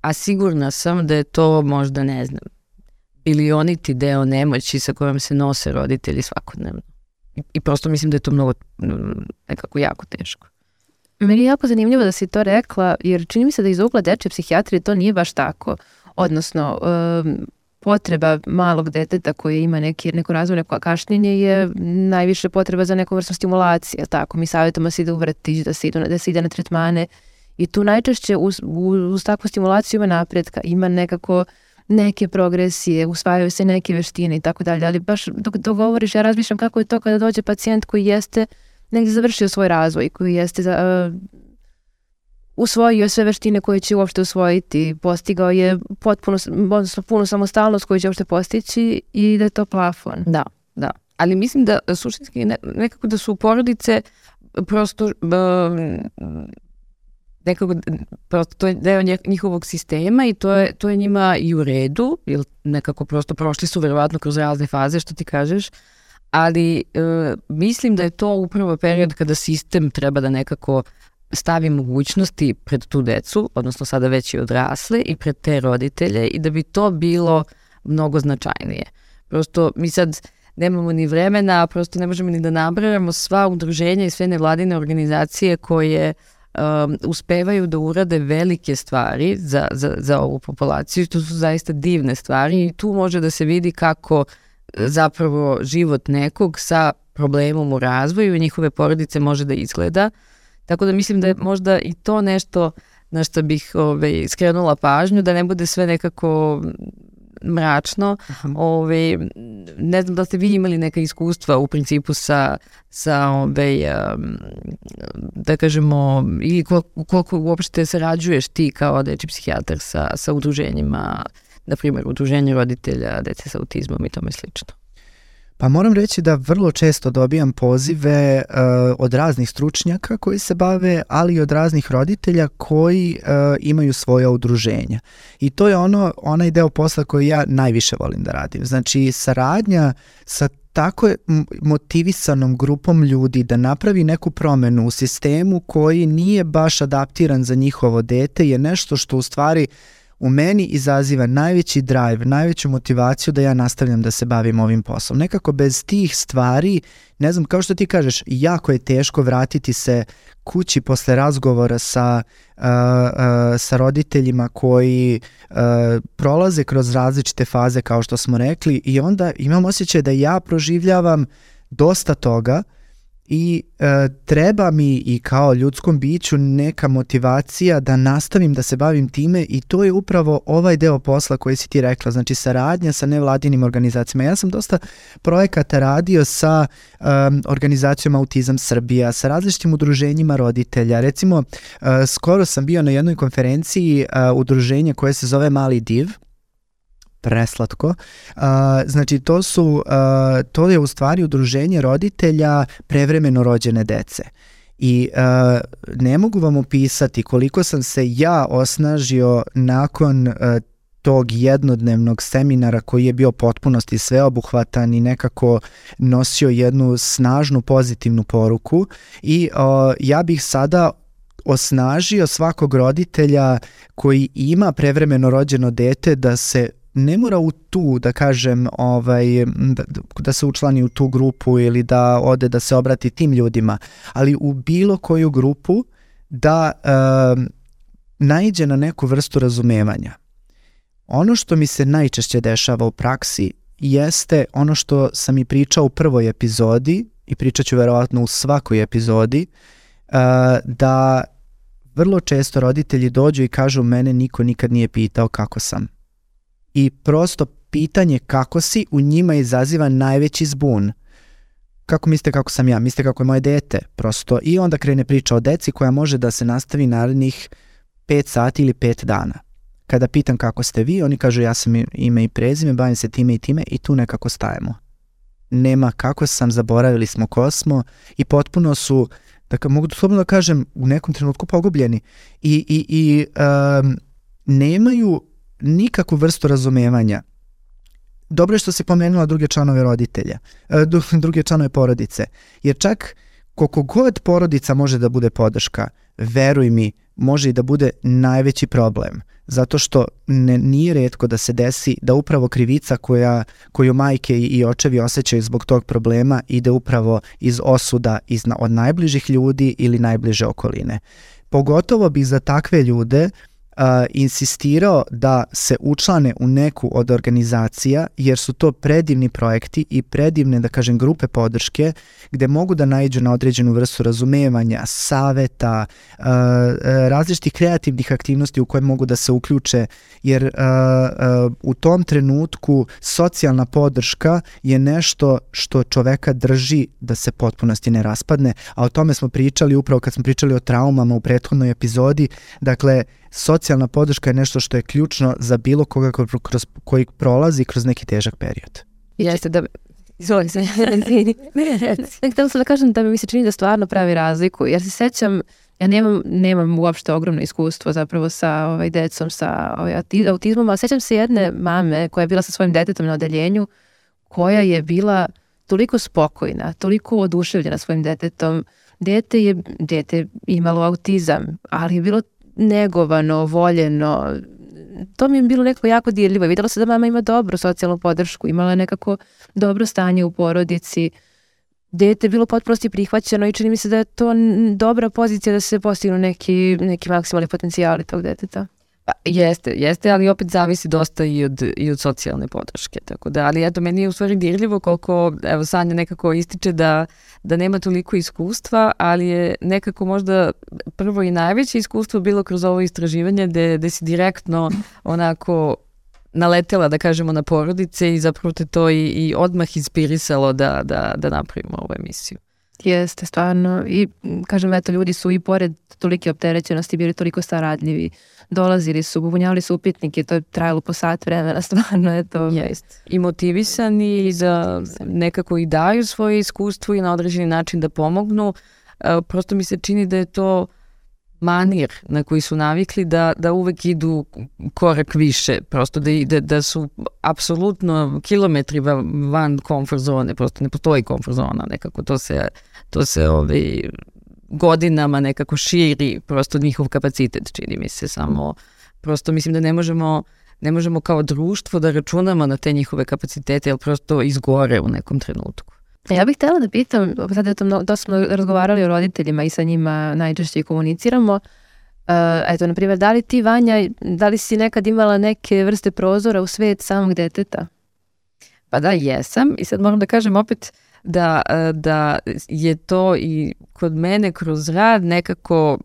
a sigurna sam da je to možda, ne znam, bilioniti deo nemoći sa kojom se nose roditelji svakodnevno. I, prosto mislim da je to mnogo nekako jako teško. Meni je jako zanimljivo da si to rekla, jer čini mi se da iz ugla deče psihijatrije to nije baš tako odnosno um, potreba malog deteta koje ima neki, neko razvojne kašnjenje je najviše potreba za neku vrstu stimulacije. Tako, mi savjetamo se ide u vrtić, da se, idu, da se ide na tretmane i tu najčešće uz, uz takvu stimulaciju ima napretka, ima nekako neke progresije, usvajaju se neke veštine i tako dalje, ali baš dok, dok govoriš, ja razmišljam kako je to kada dođe pacijent koji jeste negdje završio svoj razvoj, koji jeste za, uh, usvojio sve veštine koje će uopšte usvojiti, postigao je potpuno, odnosno punu samostalnost koju će uopšte postići i da je to plafon. Da, da. Ali mislim da suštinski ne, nekako da su porodice prosto nekako prosto to je deo njihovog sistema i to je, to je njima i u redu, jer nekako prosto prošli su verovatno kroz razne faze što ti kažeš, ali e, mislim da je to upravo period kada sistem treba da nekako stavi mogućnosti pred tu decu, odnosno sada već i odrasle i pred te roditelje i da bi to bilo mnogo značajnije. Prosto mi sad nemamo ni vremena, prosto ne možemo ni da nabrajamo sva udruženja i sve nevladine organizacije koje um, uspevaju da urade velike stvari za, za, za ovu populaciju. To su zaista divne stvari i tu može da se vidi kako zapravo život nekog sa problemom u razvoju i njihove porodice može da izgleda. Uh, Tako da mislim da je možda i to nešto na što bih ovaj, skrenula pažnju, da ne bude sve nekako mračno. Ove, ovaj, ne znam da ste vi imali neka iskustva u principu sa, sa ove, ovaj, da kažemo, ili koliko, koliko uopšte sarađuješ ti kao deči psihijatar sa, sa udruženjima, na primjer udruženje roditelja dece sa autizmom i tome slično. Pa moram reći da vrlo često dobijam pozive uh, od raznih stručnjaka koji se bave, ali i od raznih roditelja koji uh, imaju svoja udruženja. I to je ono onaj deo posla koji ja najviše volim da radim. Znači saradnja sa tako motivisanom grupom ljudi da napravi neku promenu u sistemu koji nije baš adaptiran za njihovo dete je nešto što u stvari uh, u meni izaziva najveći drive, najveću motivaciju da ja nastavljam da se bavim ovim poslom. Nekako bez tih stvari, ne znam, kao što ti kažeš, jako je teško vratiti se kući posle razgovora sa, uh, uh, sa roditeljima koji uh, prolaze kroz različite faze, kao što smo rekli, i onda imam osjećaj da ja proživljavam dosta toga, i e, treba mi i kao ljudskom biću neka motivacija da nastavim da se bavim time i to je upravo ovaj deo posla koji si ti rekla, znači saradnja sa nevladinim organizacijama. Ja sam dosta projekata radio sa um, organizacijom Autizam Srbija, sa različitim udruženjima roditelja. Recimo, uh, skoro sam bio na jednoj konferenciji uh, udruženja koje se zove Mali Div, preslatko. Uh, znači to su, uh, to je u stvari udruženje roditelja prevremeno rođene dece. I uh, ne mogu vam opisati koliko sam se ja osnažio nakon uh, tog jednodnevnog seminara koji je bio potpunosti sveobuhvatan i nekako nosio jednu snažnu pozitivnu poruku i uh, ja bih sada osnažio svakog roditelja koji ima prevremeno rođeno dete da se ne mora u tu, da kažem, ovaj, da, da se učlani u tu grupu ili da ode da se obrati tim ljudima, ali u bilo koju grupu da um, naiđe na neku vrstu razumevanja. Ono što mi se najčešće dešava u praksi jeste ono što sam i pričao u prvoj epizodi i pričat ću verovatno u svakoj epizodi, uh, da vrlo često roditelji dođu i kažu mene niko nikad nije pitao kako sam. I prosto pitanje kako si u njima izaziva najveći zbun. Kako mislite kako sam ja? Mislite kako je moje dete? Prosto. I onda krene priča o deci koja može da se nastavi narednih 5 sati ili 5 dana. Kada pitam kako ste vi, oni kažu ja sam ime i prezime, bavim se time i time i tu nekako stajemo. Nema kako sam, zaboravili smo ko smo i potpuno su, dakle mogu slobodno da kažem, u nekom trenutku pogubljeni i, i, i um, nemaju nikakvu vrstu razumevanja. Dobro je što se pomenula druge članove roditelja, e, <laughs> druge članove porodice, jer čak koliko god porodica može da bude podrška, veruj mi, može i da bude najveći problem. Zato što ne, nije redko da se desi da upravo krivica koja, koju majke i, očevi osjećaju zbog tog problema ide upravo iz osuda iz, od najbližih ljudi ili najbliže okoline. Pogotovo bi za takve ljude uh, uh, insistirao da se učlane u neku od organizacija jer su to predivni projekti i predivne, da kažem, grupe podrške gde mogu da naiđu na određenu vrstu razumevanja, saveta, uh, različitih kreativnih aktivnosti u koje mogu da se uključe jer uh, uh, u tom trenutku socijalna podrška je nešto što čoveka drži da se potpunosti ne raspadne, a o tome smo pričali upravo kad smo pričali o traumama u prethodnoj epizodi, dakle socijalna podrška je nešto što je ključno za bilo koga kroz, koji prolazi kroz neki težak period. Jeste da Izvoli se. <laughs> Htela sam da kažem da mi se čini da stvarno pravi razliku, jer se sećam, ja nemam, nemam uopšte ogromno iskustvo zapravo sa ovaj, decom sa ovaj, autizmom, ali sećam se jedne mame koja je bila sa svojim detetom na odeljenju, koja je bila toliko spokojna, toliko oduševljena svojim detetom. Dete je, dete imalo autizam, ali je bilo negovano, voljeno. To mi je bilo nekako jako dirljivo. Videla se da mama ima dobru socijalnu podršku, imala je nekako dobro stanje u porodici. Dete je bilo potprosti prihvaćeno i čini mi se da je to dobra pozicija da se postignu neki, neki maksimalni potencijali tog deteta. Pa, jeste, jeste, ali opet zavisi dosta i od, i od socijalne podrške. Tako da, ali eto, meni je u stvari dirljivo koliko, evo, Sanja nekako ističe da, da nema toliko iskustva, ali je nekako možda prvo i najveće iskustvo bilo kroz ovo istraživanje gde, gde si direktno onako naletela, da kažemo, na porodice i zapravo te to i, i odmah inspirisalo da, da, da napravimo ovu emisiju. Jeste, stvarno. I kažem, eto, ljudi su i pored tolike opterećenosti bili toliko saradljivi. Dolazili su, bubunjavali su upitnike, to je trajalo po sat vremena, <laughs> stvarno, eto. Jest. I motivisani da nekako i daju svoje iskustvo i na određeni način da pomognu. E, prosto mi se čini da je to manir na koji su navikli da, da uvek idu korak više, prosto da, da, da su apsolutno kilometri van komfort zone, prosto ne postoji komfort zona, nekako to se, to se ovaj, godinama nekako širi prosto njihov kapacitet, čini mi se, samo prosto mislim da ne možemo ne možemo kao društvo da računamo na te njihove kapacitete, jer prosto izgore u nekom trenutku. Ja bih htela da pitam, sad je to dosta smo razgovarali o roditeljima i sa njima najčešće komuniciramo, Uh, eto, na primjer, da li ti, Vanja, da li si nekad imala neke vrste prozora u svet samog deteta? Pa da, jesam i sad moram da kažem opet da, e, da je to i kod mene kroz rad nekako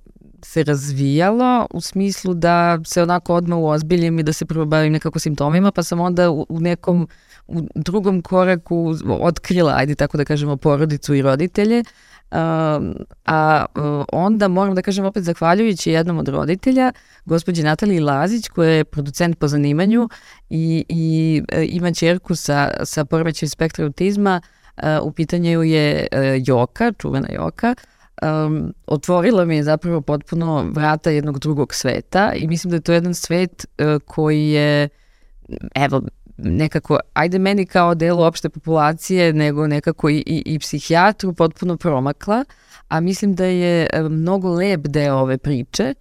se razvijalo u smislu da se onako odmah uozbiljim i da se prvo bavim nekako simptomima, pa sam onda u, nekom u drugom koraku otkrila, ajde tako da kažemo, porodicu i roditelje, Um, a uh, onda moram da kažem opet zahvaljujući jednom od roditelja, gospođi Nataliji Lazić koja je producent po zanimanju i, i uh, ima čerku sa, sa poremećajem spektra autizma, uh, u pitanju je uh, Joka, čuvena Joka, um, otvorila mi je zapravo potpuno vrata jednog drugog sveta i mislim da je to jedan svet uh, koji je evo, nekako, ajde meni kao delu opšte populacije, nego nekako i, i, i psihijatru potpuno promakla, a mislim da je mnogo lep deo ove priče.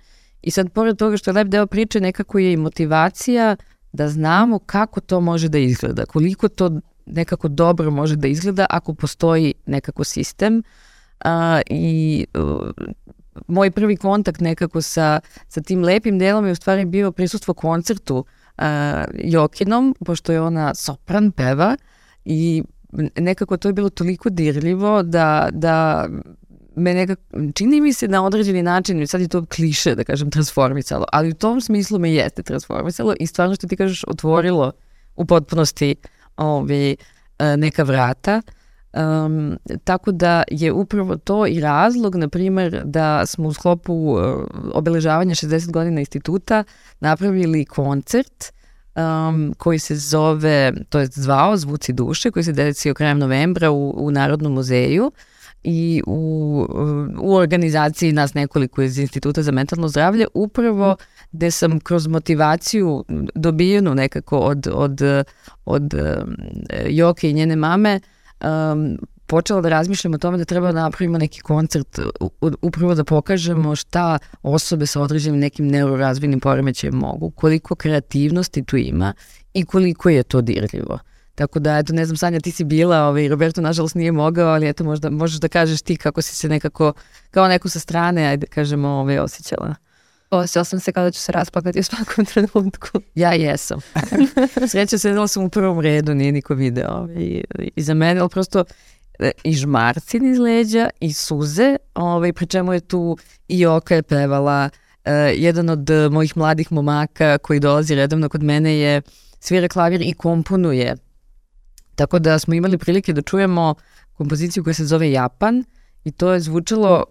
I sad pored toga što je lep deo priče nekako je i motivacija da znamo kako to može da izgleda, koliko to nekako dobro može da izgleda ako postoji nekako sistem a, i uh, moj prvi kontakt nekako sa, sa tim lepim delom je u stvari bio prisustvo koncertu uh, Jokinom, pošto je ona sopran peva i nekako to je bilo toliko dirljivo da, da me nekako, čini mi se na određeni način, sad je to kliše da kažem transformisalo, ali u tom smislu me jeste transformisalo i stvarno što ti kažeš otvorilo u potpunosti ovi, e, neka vrata. Um, tako da je upravo to i razlog, na primer, da smo u sklopu uh, obeležavanja 60 godina instituta napravili koncert um, koji se zove, to je zvao Zvuci duše, koji se desio krajem novembra u, u Narodnom muzeju i u, u organizaciji nas nekoliko iz Instituta za mentalno zdravlje, upravo gde sam kroz motivaciju dobijenu nekako od, od, od um, Joke i njene mame um, počela da razmišljam o tome da treba da napravimo neki koncert upravo da pokažemo šta osobe sa određenim nekim neurorazvojnim poremećajem mogu, koliko kreativnosti tu ima i koliko je to dirljivo. Tako da, eto, ne znam, Sanja, ti si bila, ovaj, Roberto nažalost nije mogao, ali eto, možda možeš da kažeš ti kako si se nekako, kao neko sa strane, ajde kažemo, ovaj, osjećala. Osjećala sam se kao da ću se rasplakati u svakom <laughs> trenutku. Ja jesam. <laughs> Sreća sedela sam u prvom redu, nije niko video ovaj, i za mene, ali prosto e, i žmarcin iz leđa i suze, ovaj, pri čemu je tu i Oka je pevala. Uh, jedan od mojih mladih momaka koji dolazi redovno kod mene je svira klavir i komponuje Tako da smo imali prilike da čujemo kompoziciju koja se zove Japan i to je zvučalo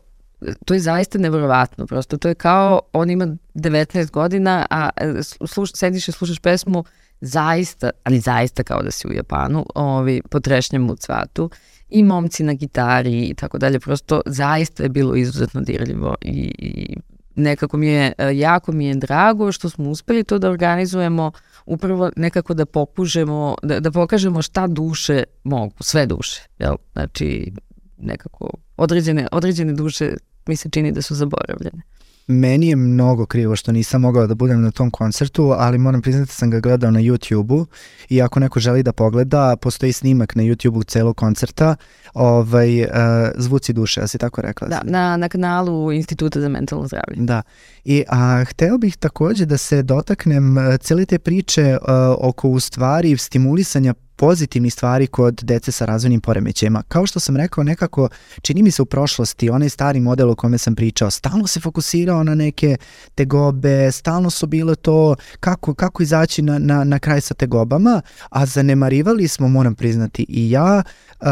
to je zaista nevjerovatno, prosto. To je kao on ima 19 godina, a e, sluš, sediš i slušaš pesmu zaista, ali zaista kao da si u Japanu, ovi, potrešnjem u cvatu i momci na gitari i tako dalje, prosto zaista je bilo izuzetno dirljivo i, i nekako mi je, e, jako mi je drago što smo uspeli to da organizujemo, upravo nekako da popužemo, da, da pokažemo šta duše mogu, sve duše, jel? Znači, nekako određene, određene duše mi se čini da su zaboravljene. Meni je mnogo krivo što nisam mogao da budem na tom koncertu, ali moram priznati da sam ga gledao na YouTube-u i ako neko želi da pogleda, postoji snimak na YouTube-u celog koncerta, ovaj, uh, Zvuci duše, ja si tako rekla? Da, na, na kanalu Instituta za mentalno zdravlje. Da, i a, hteo bih takođe da se dotaknem uh, cele te priče uh, oko u stvari stimulisanja pozitivnih stvari kod dece sa razvojnim poremećajima. Kao što sam rekao, nekako čini mi se u prošlosti, onaj stari model o kome sam pričao, stalno se fokusirao na neke tegobe, stalno su bile to kako, kako izaći na, na, na kraj sa tegobama, a zanemarivali smo, moram priznati, i ja, uh,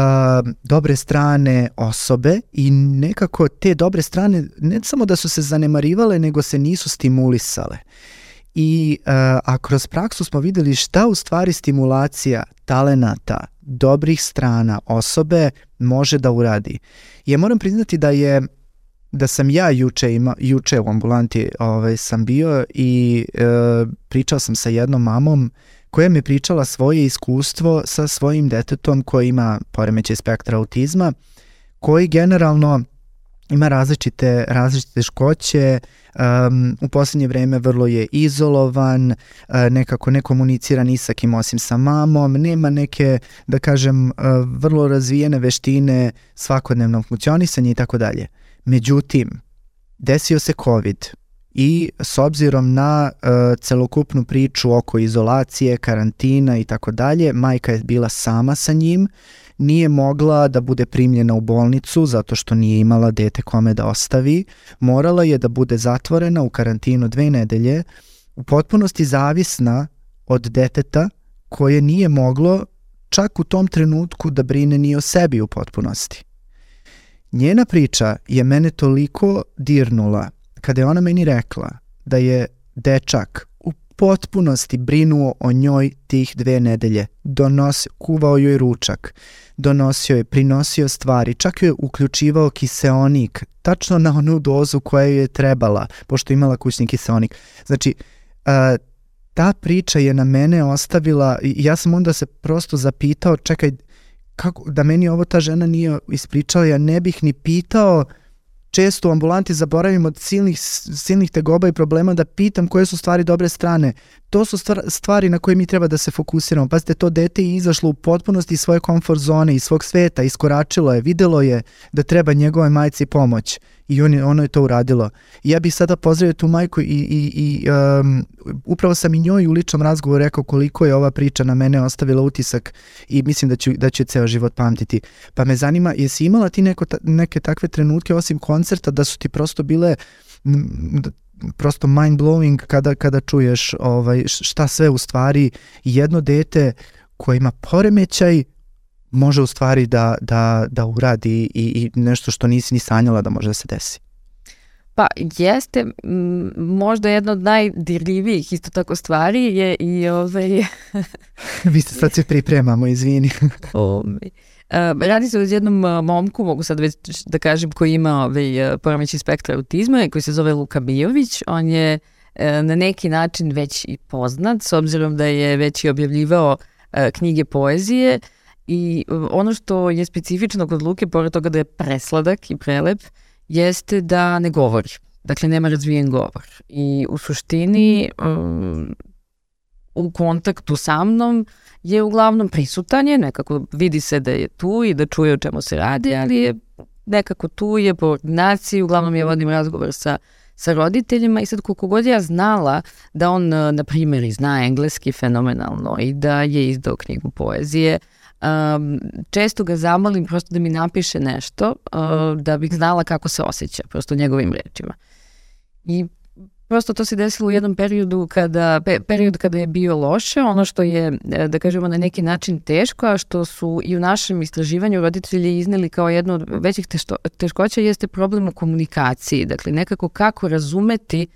dobre strane osobe i nekako te dobre strane ne samo da su se zanemarivale, nego se nisu stimulisale. I uh, a kroz praksu smo videli šta u stvari stimulacija talenata, dobrih strana osobe može da uradi. Ja moram priznati da je da sam ja juče ima juče u ambulanti ovaj sam bio i e, pričao sam sa jednom mamom koja mi pričala svoje iskustvo sa svojim detetom koji ima poremećaj spektra autizma koji generalno ima različite, različite škoće, um, u poslednje vreme vrlo je izolovan, uh, nekako ne komunicira ni sa kim osim sa mamom, nema neke, da kažem, uh, vrlo razvijene veštine svakodnevnog funkcionisanja i tako dalje. Međutim, desio se COVID i s obzirom na uh, celokupnu priču oko izolacije, karantina i tako dalje, majka je bila sama sa njim, nije mogla da bude primljena u bolnicu zato što nije imala dete kome da ostavi, morala je da bude zatvorena u karantinu dve nedelje, u potpunosti zavisna od deteta koje nije moglo čak u tom trenutku da brine ni o sebi u potpunosti. Njena priča je mene toliko dirnula kada je ona meni rekla da je dečak potpunosti brinuo o njoj tih dve nedelje, donos, kuvao joj ručak, donosio je, prinosio stvari, čak je uključivao kiseonik, tačno na onu dozu koja je trebala, pošto imala kućni kiseonik. Znači, uh, ta priča je na mene ostavila, ja sam onda se prosto zapitao, čekaj, kako, da meni ovo ta žena nije ispričala, ja ne bih ni pitao često u ambulanti zaboravim od silnih, silnih tegoba i problema da pitam koje su stvari dobre strane. To su stvari na koje mi treba da se fokusiramo. Pazite, to dete je izašlo u potpunosti iz svoje komfort zone, iz svog sveta, iskoračilo je, videlo je da treba njegove majci pomoć i on je, ono je to uradilo. I ja bih sada pozdravio tu majku i, i, i um, upravo sam i njoj u ličnom razgovoru rekao koliko je ova priča na mene ostavila utisak i mislim da ću, da ću ceo život pamtiti. Pa me zanima, jesi imala ti neko, neke takve trenutke osim koncerta da su ti prosto bile prosto mind blowing kada kada čuješ ovaj šta sve u stvari jedno dete koje ima poremećaj može u stvari da, da, da uradi i, i nešto što nisi ni sanjala da može da se desi. Pa jeste, možda jedna od najdirljivijih isto tako stvari je i ovaj... <laughs> Vi ste sad se pripremamo, izvini. <laughs> ovaj. Uh, radi se o jednom uh, momku, mogu sad već da kažem, koji ima ovaj, uh, poremeći spektra autizma i koji se zove Luka Bijović. On je uh, na neki način već i poznat, s obzirom da je već i objavljivao uh, knjige poezije i uh, ono što je specifično kod Luke, pored toga da je presladak i prelep, jeste da ne govori. Dakle, nema razvijen govor. I u suštini um, u kontaktu sa mnom je uglavnom prisutan je, nekako vidi se da je tu i da čuje o čemu se radi, ali je nekako tu je po ordinaciji, uglavnom je vodim razgovor sa sa roditeljima i sad koliko god ja znala da on, na primjer, i zna engleski fenomenalno i da je izdao knjigu poezije, um, često ga zamolim prosto da mi napiše nešto uh, da bih znala kako se osjeća, prosto njegovim rečima. I Prosto to se desilo u jednom periodu kada, pe, period kada je bio loše, ono što je, e, da kažemo, na neki način teško, a što su i u našem istraživanju roditelji izneli kao jedno od većih tešto, teškoća jeste problem u komunikaciji. Dakle, nekako kako razumeti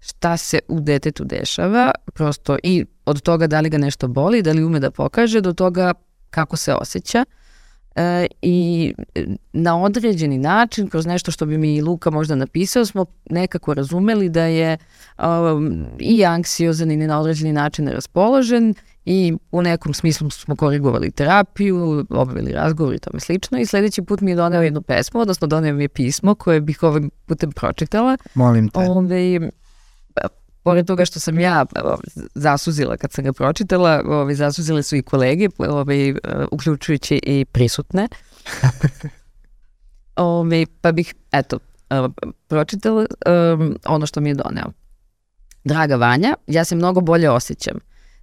šta se u detetu dešava, prosto i od toga da li ga nešto boli, da li ume da pokaže, do toga kako se osjeća. E, i na određeni način, kroz nešto što bi mi Luka možda napisao, smo nekako razumeli da je um, i anksiozan i na određeni način raspoložen i u nekom smislu smo korigovali terapiju, obavili razgovor i tome slično i sledeći put mi je doneo jednu pesmu, odnosno doneo mi je pismo koje bih ovim putem pročitala. Molim te. Ove, pored toga što sam ja zasuzila kad sam ga pročitala, ovaj, zasuzile su i kolege, ovaj, uključujući i prisutne. <laughs> ovaj, pa bih, eto, pročitala um, ono što mi je doneo. Draga Vanja, ja se mnogo bolje osjećam.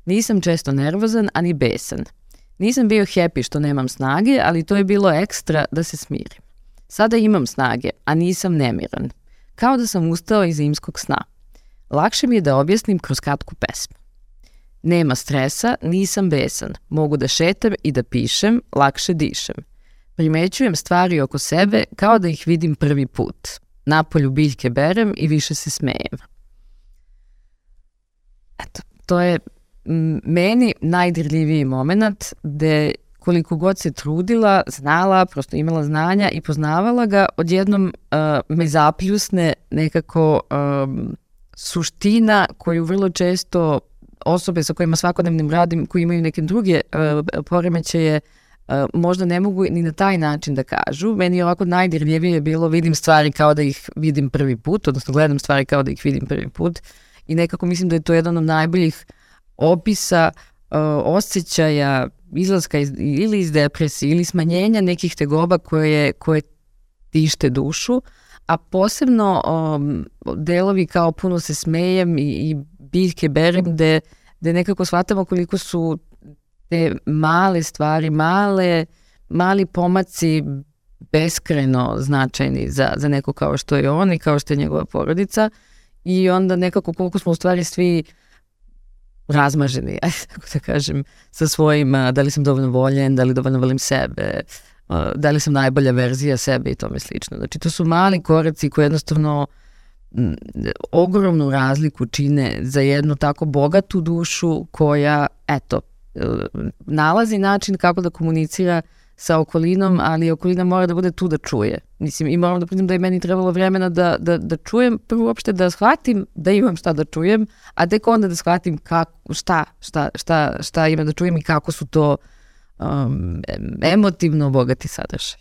Nisam često nervozan, ani besan. Nisam bio happy što nemam snage, ali to je bilo ekstra da se smirim. Sada imam snage, a nisam nemiran. Kao da sam ustao iz zimskog sna. Lakše mi je da objasnim kroz kratku pesmu. Nema stresa, nisam besan, mogu da šetam i da pišem, lakše dišem. Primećujem stvari oko sebe kao da ih vidim prvi put. Napolju biljke berem i više se smejem. Eto, to je meni najdirljiviji moment gde koliko god se trudila, znala, prosto imala znanja i poznavala ga, odjednom uh, me zapljusne nekako um, suština koju vrlo često osobe sa kojima svakodnevnim radim, koji imaju neke druge uh, poremećaje, uh, možda ne mogu ni na taj način da kažu. Meni je ovako najdirljivije bilo vidim stvari kao da ih vidim prvi put, odnosno gledam stvari kao da ih vidim prvi put i nekako mislim da je to jedan od najboljih opisa uh, osjećaja izlaska iz, ili iz depresije ili smanjenja nekih tegoba koje, koje tište dušu, uh, a posebno um, delovi kao puno se smejem i, i biljke berem gde, gde nekako shvatamo koliko su te male stvari, male, mali pomaci beskreno značajni za, za neko kao što je on i kao što je njegova porodica i onda nekako koliko smo u stvari svi razmaženi, <laughs> ajde tako da kažem, sa svojim, da li sam dovoljno voljen, da li dovoljno volim sebe, da li sam najbolja verzija sebe i tome slično. Znači, to su mali koraci koji jednostavno ogromnu razliku čine za jednu tako bogatu dušu koja, eto, e, nalazi način kako da komunicira sa okolinom, ali okolina mora da bude tu da čuje. Mislim, i moram da priznam da je meni trebalo vremena da, da, da čujem, prvo uopšte da shvatim da imam šta da čujem, a tek onda da shvatim kako, šta, šta, šta, šta imam da čujem i kako su to uh, um, emotivno bogati sadržaj.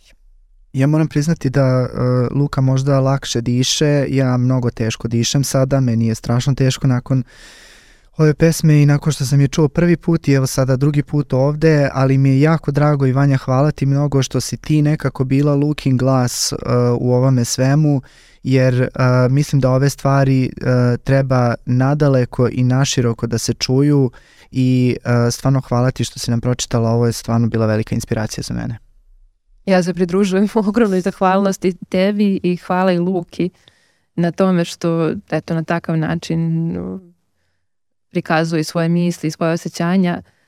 Ja moram priznati da uh, Luka možda lakše diše, ja mnogo teško dišem sada, meni je strašno teško nakon ove pesme i nakon što sam je čuo prvi put i evo sada drugi put ovde, ali mi je jako drago i Vanja hvala ti mnogo što si ti nekako bila looking glass uh, u ovome svemu, jer uh, mislim da ove stvari uh, treba nadaleko i naširoko da se čuju i uh, stvarno hvala ti što si nam pročitala, ovo je stvarno bila velika inspiracija za mene. Ja se pridružujem <laughs> ogromnoj zahvalnosti tebi i hvala i Luki na tome što eto na takav način prikazuje svoje misli i svoje osjećanja. Uh,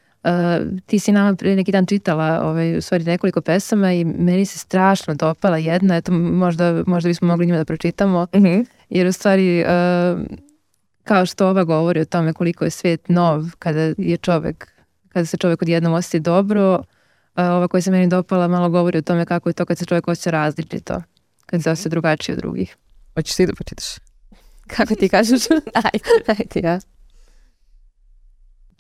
ti si nama pre neki dan čitala ovaj, u stvari nekoliko pesama i meni se strašno dopala jedna, eto možda, možda bismo mogli njima da pročitamo, mm -hmm. jer u stvari uh, kao što ova govori o tome koliko je svet nov kada je čovek, kada se čovek odjednom osjeti dobro, uh, ova koja se meni dopala malo govori o tome kako je to kad se čovek osjeća različito, kad se osjeća drugačije od drugih. Hoćeš ti da počitaš? Kako ti kažeš? <laughs> ajde, ajde ja.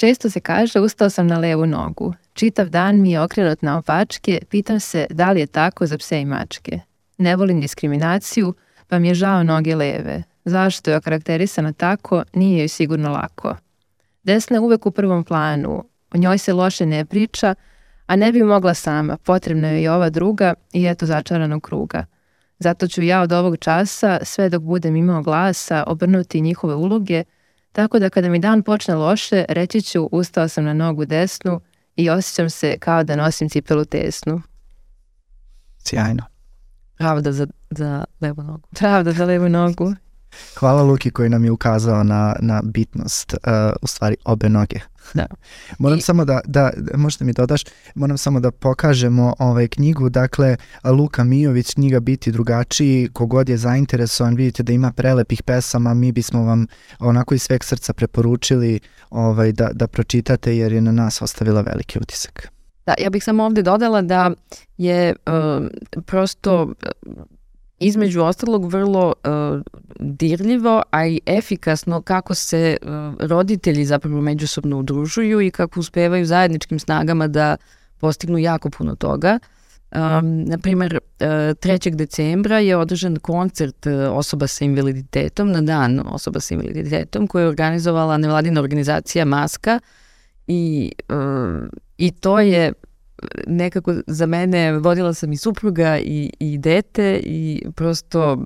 Često se kaže ustao sam na levu nogu. Čitav dan mi je okrenut na opačke, pitam se da li je tako za pse i mačke. Ne volim diskriminaciju, pa mi je žao noge leve. Zašto je okarakterisana tako, nije joj sigurno lako. Desna je uvek u prvom planu, o njoj se loše ne priča, a ne bi mogla sama, potrebna je i ova druga i eto začaranog kruga. Zato ću ja od ovog časa, sve dok budem imao glasa, obrnuti njihove uloge, tako da kada mi dan počne loše, reći ću ustao sam na nogu desnu i osjećam se kao da nosim cipelu tesnu. Sjajno. Pravda za, za levu nogu. <laughs> Pravda za levu nogu. Hvala Luki koji nam je ukazao na, na bitnost, uh, u stvari, obe noge. <laughs> Da. Moram I... samo da, da, možete mi dodaš, moram samo da pokažemo ovaj knjigu, dakle Luka Mijović, knjiga Biti drugačiji, kogod je zainteresovan, vidite da ima prelepih pesama, mi bismo vam onako iz sveg srca preporučili ovaj, da, da pročitate jer je na nas ostavila veliki utisak. Da, ja bih samo ovde dodala da je uh, prosto između ostalog vrlo uh, dirljivo, a i efikasno kako se uh, roditelji zapravo međusobno udružuju i kako uspevaju zajedničkim snagama da postignu jako puno toga. Um, naprimer, uh, 3. decembra je održan koncert osoba sa invaliditetom na dan osoba sa invaliditetom koju je organizovala nevladina organizacija Maska i, uh, i to je nekako za mene vodila sam i supruga i, i dete i prosto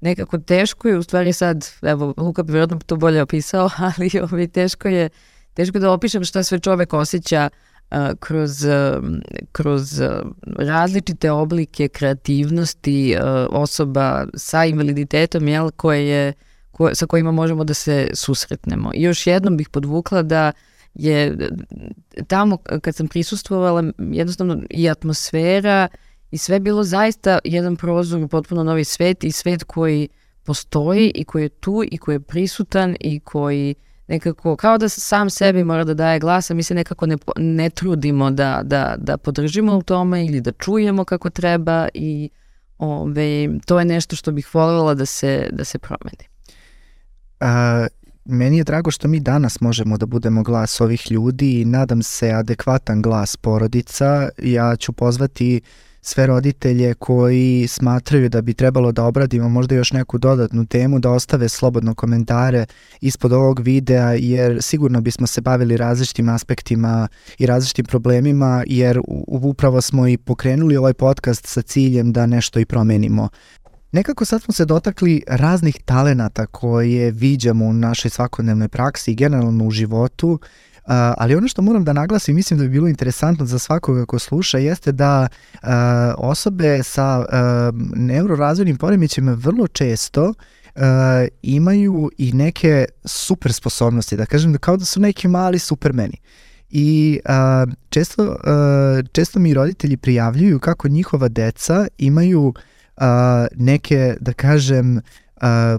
nekako teško je, u stvari sad, evo, Luka bi vjerojatno to bolje opisao, <laughs> ali ovaj, teško je teško da opišem šta sve čovek osjeća uh, kroz, uh, kroz uh, različite oblike kreativnosti osoba sa invaliditetom, jel, koje je, ko, sa kojima možemo da se susretnemo. I još jednom bih podvukla da uh, je tamo kad sam prisustvovala jednostavno i atmosfera i sve bilo zaista jedan prozor u potpuno novi svet i svet koji postoji i koji je tu i koji je prisutan i koji nekako, kao da sam sebi mora da daje glas, a mi se nekako ne, ne trudimo da, da, da podržimo u tome ili da čujemo kako treba i ove, to je nešto što bih voljela da se, da se promeni. A, meni je drago što mi danas možemo da budemo glas ovih ljudi i nadam se adekvatan glas porodica. Ja ću pozvati sve roditelje koji smatraju da bi trebalo da obradimo možda još neku dodatnu temu, da ostave slobodno komentare ispod ovog videa, jer sigurno bismo se bavili različitim aspektima i različitim problemima, jer upravo smo i pokrenuli ovaj podcast sa ciljem da nešto i promenimo Nekako sad smo se dotakli raznih talenata koje viđamo u našoj svakodnevnoj praksi i generalno u životu, ali ono što moram da naglasim, mislim da bi bilo interesantno za svakoga ko sluša, jeste da osobe sa neurorazvojnim poremećima vrlo često imaju i neke super sposobnosti, da kažem, kao da su neki mali supermeni. I uh, često, uh, često mi roditelji prijavljuju kako njihova deca imaju uh, uh, neke, da kažem, uh,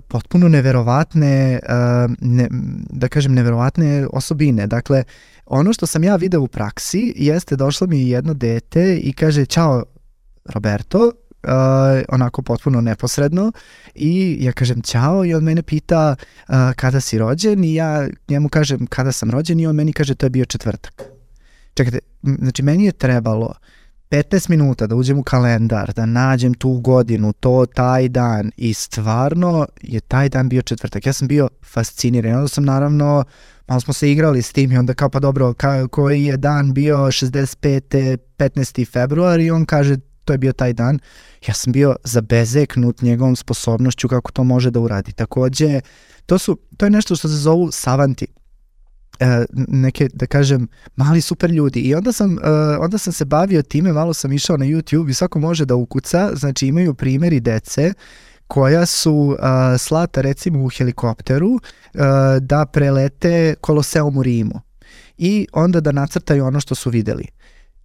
potpuno neverovatne, uh, ne, da kažem, neverovatne osobine. Dakle, ono što sam ja video u praksi jeste došlo mi jedno dete i kaže, čao Roberto, Uh, onako potpuno neposredno i ja kažem ćao i on mene pita uh, kada si rođen i ja njemu kažem kada sam rođen i on meni kaže to je bio četvrtak. Čekajte, znači meni je trebalo 15 minuta da uđem u kalendar, da nađem tu godinu, to, taj dan i stvarno je taj dan bio četvrtak. Ja sam bio fasciniran. Onda sam naravno, malo smo se igrali s tim i onda kao pa dobro, ka, koji je dan bio 65. 15. februar i on kaže to je bio taj dan. Ja sam bio zabezeknut njegovom sposobnošću kako to može da uradi. Takođe, to, su, to je nešto što se zovu savanti neke, da kažem, mali super ljudi. I onda sam, e, onda sam se bavio time, malo sam išao na YouTube i svako može da ukuca, znači imaju primjeri dece koja su uh, slata recimo u helikopteru uh, da prelete Koloseum u Rimu i onda da nacrtaju ono što su videli.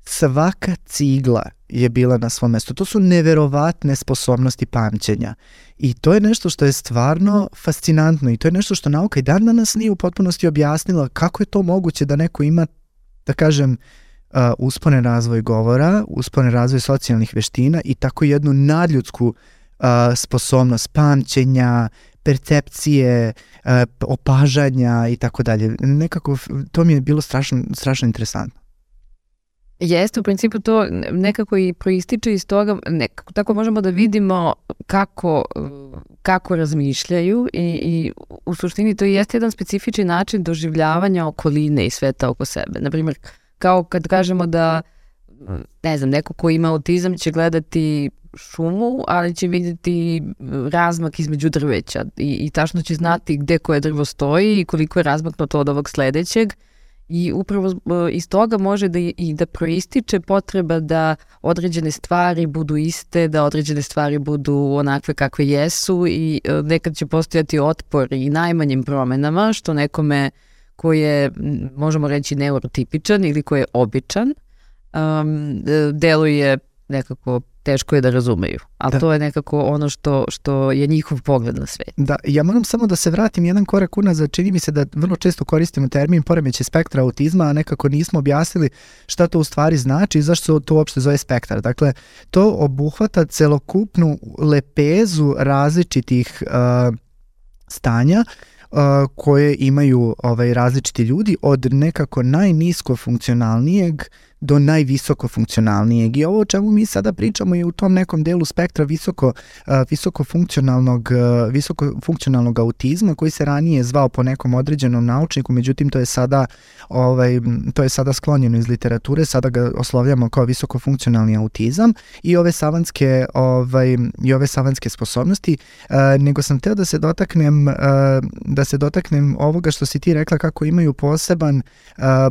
Svaka cigla je bila na svom mestu. To su neverovatne sposobnosti pamćenja. I to je nešto što je stvarno fascinantno i to je nešto što nauka i dan danas nije u potpunosti objasnila kako je to moguće da neko ima, da kažem, uh, uspone razvoj govora, uspone razvoj socijalnih veština i tako jednu nadljudsku uh, sposobnost pamćenja, percepcije, uh, opažanja i tako dalje. Nekako to mi je bilo strašno, strašno interesantno. Jeste, u principu to nekako i proističe iz toga, nekako tako možemo da vidimo kako, kako razmišljaju i, i u suštini to jeste jedan specifični način doživljavanja okoline i sveta oko sebe. Naprimjer, kao kad kažemo da ne znam, neko ko ima autizam će gledati šumu, ali će vidjeti razmak između drveća i, i tačno će znati gde koje drvo stoji i koliko je razmaknuto od ovog sledećeg I upravo iz toga može da i da proističe potreba da određene stvari budu iste, da određene stvari budu onakve kakve jesu i e, nekad će postojati otpor i najmanjim promenama, što nekome ko je, možemo reći, neurotipičan ili ko je običan, um, deluje nekako teško je da razumeju. Ali da. to je nekako ono što, što je njihov pogled na svet. Da, ja moram samo da se vratim jedan korak unazad. Čini mi se da vrlo često koristimo termin poremeće spektra autizma, a nekako nismo objasnili šta to u stvari znači i zašto to uopšte zove spektar. Dakle, to obuhvata celokupnu lepezu različitih uh, stanja uh, koje imaju ovaj različiti ljudi od nekako najnisko funkcionalnijeg do najvisoko funkcionalnijeg. I ovo o čemu mi sada pričamo je u tom nekom delu spektra visoko, visoko funkcionalnog, visoko funkcionalnog autizma koji se ranije zvao po nekom određenom naučniku, međutim to je sada ovaj to je sada sklonjeno iz literature, sada ga oslovljamo kao visoko funkcionalni autizam i ove savanske ovaj i ove savanske sposobnosti, nego sam teo da se dotaknem da se dotaknem ovoga što si ti rekla kako imaju poseban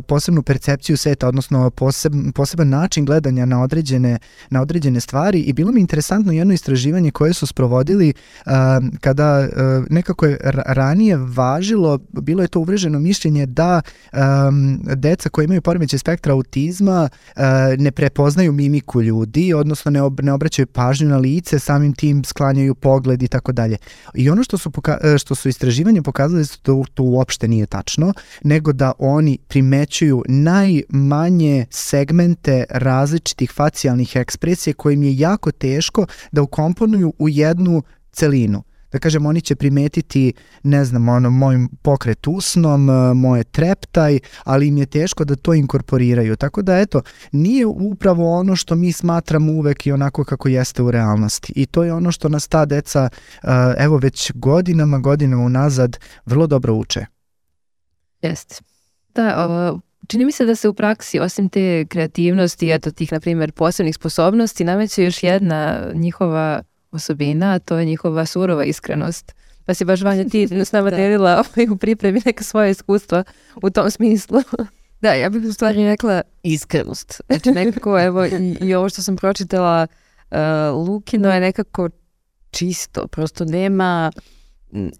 posebnu percepciju sveta, odnosno posebnu poseb, poseban način gledanja na određene, na određene stvari i bilo mi interesantno jedno istraživanje koje su sprovodili uh, kada uh, nekako je ranije važilo, bilo je to uvreženo mišljenje da um, deca koji imaju poremeće spektra autizma uh, ne prepoznaju mimiku ljudi, odnosno ne, ob, ne obraćaju pažnju na lice, samim tim sklanjaju pogled i tako dalje. I ono što su, poka što su istraživanje pokazali da to, to uopšte nije tačno, nego da oni primećuju najmanje segmente različitih facijalnih ekspresija kojim je jako teško da ukomponuju u jednu celinu da kažem, oni će primetiti, ne znam, ono, moj pokret usnom, moje treptaj, ali im je teško da to inkorporiraju. Tako da, eto, nije upravo ono što mi smatramo uvek i onako kako jeste u realnosti. I to je ono što nas ta deca, e, evo, već godinama, godinama unazad vrlo dobro uče. Jeste. Da, ovo, Čini mi se da se u praksi, osim te kreativnosti, eto tih, na primjer, posebnih sposobnosti, nameće još jedna njihova osobina, a to je njihova surova iskrenost. Pa si baš Vanja ti <laughs> s nama da. delila ovaj, u pripremi neka svoje iskustva u tom smislu. <laughs> Da, ja bih u stvari rekla iskrenost. Znači nekako, evo, i, i ovo što sam pročitala, uh, Lukino je nekako čisto, prosto nema,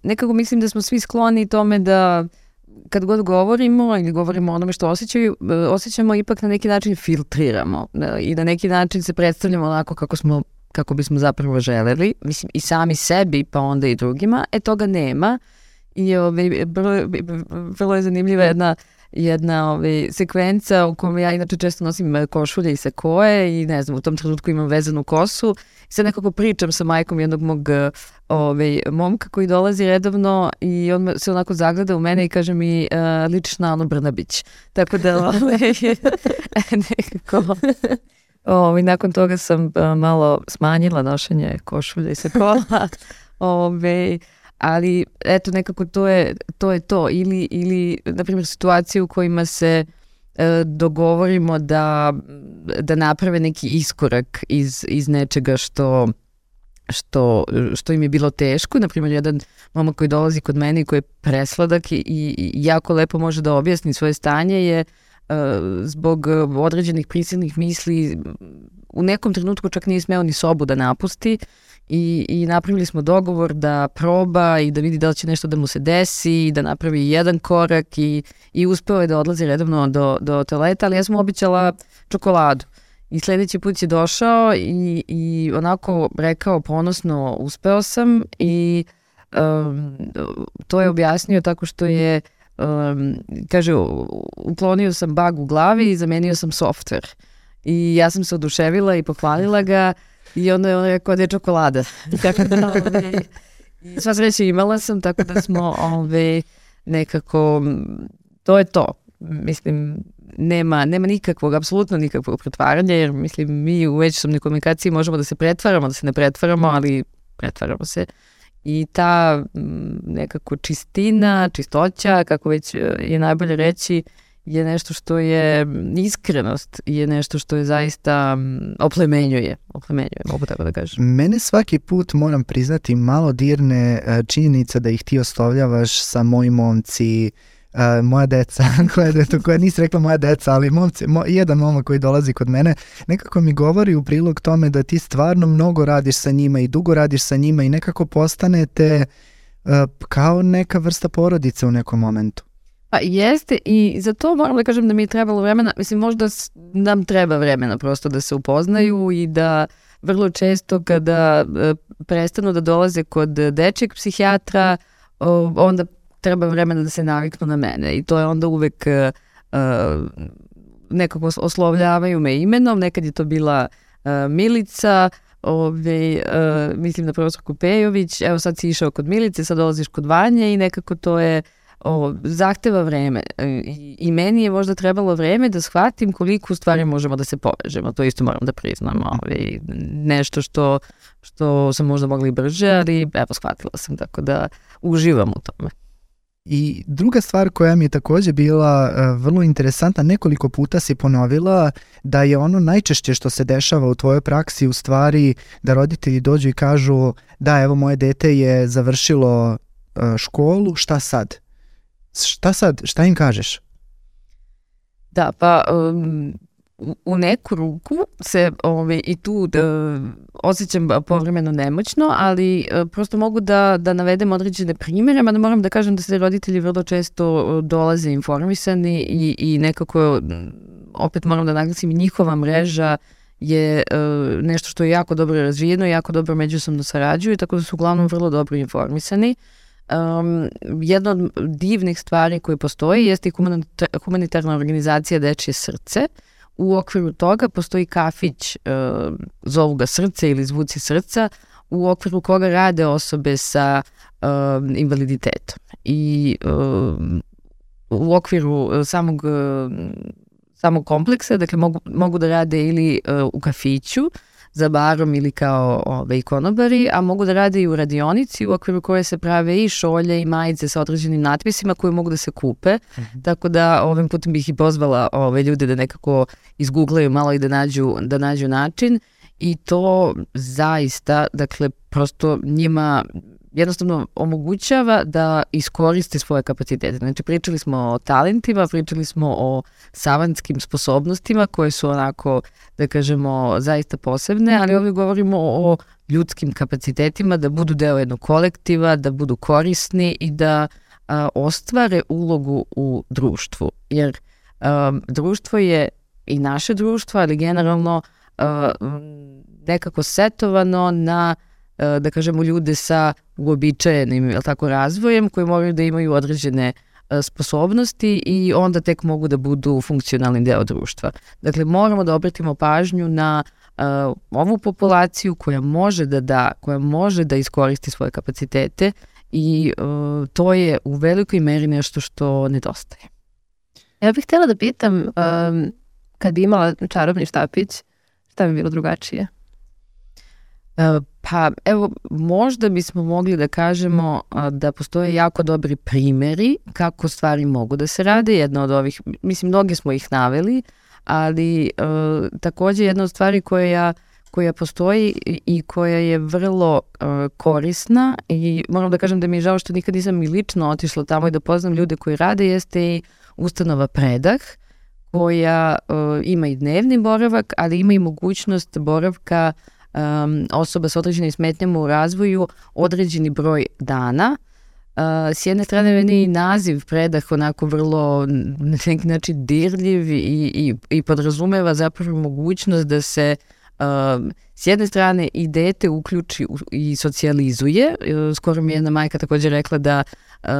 nekako mislim da smo svi skloni tome da uh, kad god govorimo ili govorimo o onome što osjećaju, e, osjećamo ipak na neki način filtriramo e, i na neki način se predstavljamo onako kako smo kako bismo zapravo želeli, mislim i sami sebi pa onda i drugima, e toga nema. I ove, vrlo, vrlo je zanimljiva jedna jedna ove, sekvenca u kojoj ja inače često nosim e, košulje i sakoje i ne znam, u tom trenutku imam vezanu kosu i sad nekako pričam sa majkom jednog mog ovaj, momka koji dolazi redovno i on se onako zagleda u mene i kaže mi uh, ličiš na Anu Brnabić. Tako da ovaj, <laughs> nekako O, I nakon toga sam a, malo smanjila nošenje košulja i sakola. <laughs> Ove, ali eto nekako to je to, je to. Ili, ili na primjer situacije u kojima se e, dogovorimo da, da naprave neki iskorak iz, iz nečega što što, što im je bilo teško. Naprimjer, jedan momak koji dolazi kod mene i koji je presladak i, i jako lepo može da objasni svoje stanje je uh, zbog određenih prisilnih misli u nekom trenutku čak nije smeo ni sobu da napusti i, i napravili smo dogovor da proba i da vidi da li će nešto da mu se desi i da napravi jedan korak i, i uspeo je da odlazi redovno do, do toaleta, ali ja sam običala čokoladu. I sledeći put je došao i, i onako rekao ponosno uspeo sam i um, to je objasnio tako što je um, kaže uklonio sam bug u glavi i zamenio sam softver. I ja sam se oduševila i pohvalila ga i onda je on rekao da je čokolada. tako da, ove, i sva sreća imala sam, tako da smo ove, nekako, to je to. Mislim, nema, nema nikakvog, apsolutno nikakvog pretvaranja, jer mislim mi u međusobnoj komunikaciji možemo da se pretvaramo, da se ne pretvaramo, ali pretvaramo se. I ta nekako čistina, čistoća, kako već e, je najbolje reći, je nešto što je iskrenost, je nešto što je zaista oplemenjuje, oplemenjuje, mogu tako da kažem. Mene svaki put moram priznati malo dirne e, činjenica da ih ti ostavljavaš sa mojim momci, uh, moja deca, <laughs> koja, to, koja nisi rekla moja deca, ali momci, mo, jedan momak koji dolazi kod mene, nekako mi govori u prilog tome da ti stvarno mnogo radiš sa njima i dugo radiš sa njima i nekako postanete uh, kao neka vrsta porodice u nekom momentu. Pa jeste i za to moram da kažem da mi je trebalo vremena, mislim možda nam treba vremena prosto da se upoznaju i da vrlo često kada e, prestanu da dolaze kod dečeg psihijatra, onda treba vremena da se naviknu na mene i to je onda uvek uh, nekako oslovljavaju me imenom, nekad je to bila uh, Milica, ove, uh, mislim na profesor Kupejović, evo sad si išao kod Milice, sad dolaziš kod Vanje i nekako to je o, zahteva vreme I, i meni je možda trebalo vreme da shvatim koliko u stvari možemo da se povežemo, to isto moram da priznam, ove, nešto što, što sam možda mogla i brže, ali evo shvatila sam, tako da uživam u tome. I druga stvar koja mi je takođe bila uh, vrlo interesantna, nekoliko puta si ponovila da je ono najčešće što se dešava u tvojoj praksi u stvari da roditelji dođu i kažu da evo moje dete je završilo uh, školu, šta sad? Šta sad? Šta im kažeš? Da, pa um, u neku ruku se ove, i tu da, osjećam povremeno nemoćno, ali e, prosto mogu da, da navedem određene primere, mada moram da kažem da se roditelji vrlo često dolaze informisani i, i nekako, opet moram da naglasim, njihova mreža je e, nešto što je jako dobro razvijeno, jako dobro međusobno sarađuju, tako da su uglavnom vrlo dobro informisani. Um, jedna od divnih stvari koje postoji jeste i humanitarna organizacija Dečje srce, U okviru toga postoji kafić, uh, zovu ga Srce ili Zvuci srca, u okviru koga rade osobe sa uh, invaliditetom. I uh, u okviru samog, uh, samog kompleksa, dakle mogu, mogu da rade ili uh, u kafiću, za barom ili kao ove, konobari, a mogu da rade i u radionici u okviru koje se prave i šolje i majice sa određenim natpisima koje mogu da se kupe. Mm -hmm. Tako da ovim putem bih i pozvala ove ljude da nekako izgooglaju malo i da nađu, da nađu način i to zaista, dakle, prosto njima jednostavno omogućava da iskoriste svoje kapacitete. Znači, pričali smo o talentima, pričali smo o savantskim sposobnostima koje su onako, da kažemo, zaista posebne, ali ovdje govorimo o ljudskim kapacitetima da budu deo jednog kolektiva, da budu korisni i da a, ostvare ulogu u društvu. Jer a, društvo je i naše društvo, ali generalno a, nekako setovano na da kažemo, ljude sa uobičajenim jel tako, razvojem koji moraju da imaju određene e, sposobnosti i onda tek mogu da budu funkcionalni deo društva. Dakle, moramo da obratimo pažnju na uh, ovu populaciju koja može da da, koja može da iskoristi svoje kapacitete i uh, to je u velikoj meri nešto što nedostaje. Ja bih htjela da pitam, um, kad bi imala čarobni štapić, Šta bi bilo drugačije? E, pa evo, možda bismo mogli da kažemo da postoje jako dobri primeri kako stvari mogu da se rade. Jedna od ovih, mislim, mnoge smo ih naveli, ali uh, takođe jedna od stvari koja ja koja postoji i koja je vrlo uh, korisna i moram da kažem da mi je žao što nikad nisam i lično otišla tamo i da poznam ljude koji rade jeste i ustanova Predah koja uh, ima i dnevni boravak, ali ima i mogućnost boravka um, osoba sa određenim smetnjama u razvoju određeni broj dana. Uh, s jedne strane meni i naziv predah onako vrlo na neki način dirljiv i, i, i podrazumeva zapravo mogućnost da se uh, s jedne strane i dete uključi i socijalizuje. Uh, skoro mi je jedna majka takođe rekla da uh,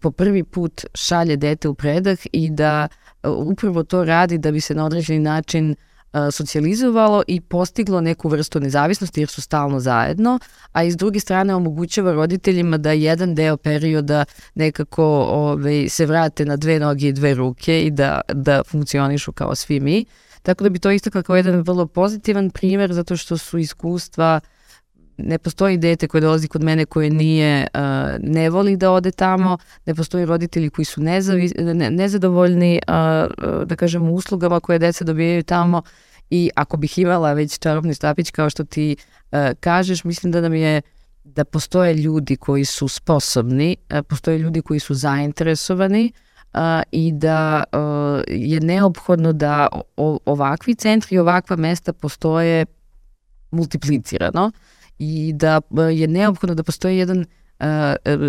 po prvi put šalje dete u predah i da uh, upravo to radi da bi se na određeni način uh, socijalizovalo i postiglo neku vrstu nezavisnosti jer su stalno zajedno, a iz druge strane omogućava roditeljima da jedan deo perioda nekako ove, ovaj, se vrate na dve noge i dve ruke i da, da funkcionišu kao svi mi. Tako da bi to istakla kao jedan vrlo pozitivan primer zato što su iskustva ne postoji dete koje dolazi kod mene koje nije, uh, ne voli da ode tamo, ne postoji roditelji koji su nezavi, ne, nezadovoljni, uh, da kažemo, uslugama koje deca dobijaju tamo. I ako bih imala već čarobni štapić kao što ti uh, kažeš, mislim da nam je da postoje ljudi koji su sposobni, uh, postoje ljudi koji su zainteresovani uh, i da uh, je neophodno da o, ovakvi centri i ovakva mesta postoje multiplicirano i da je neophodno da postoji jedan uh,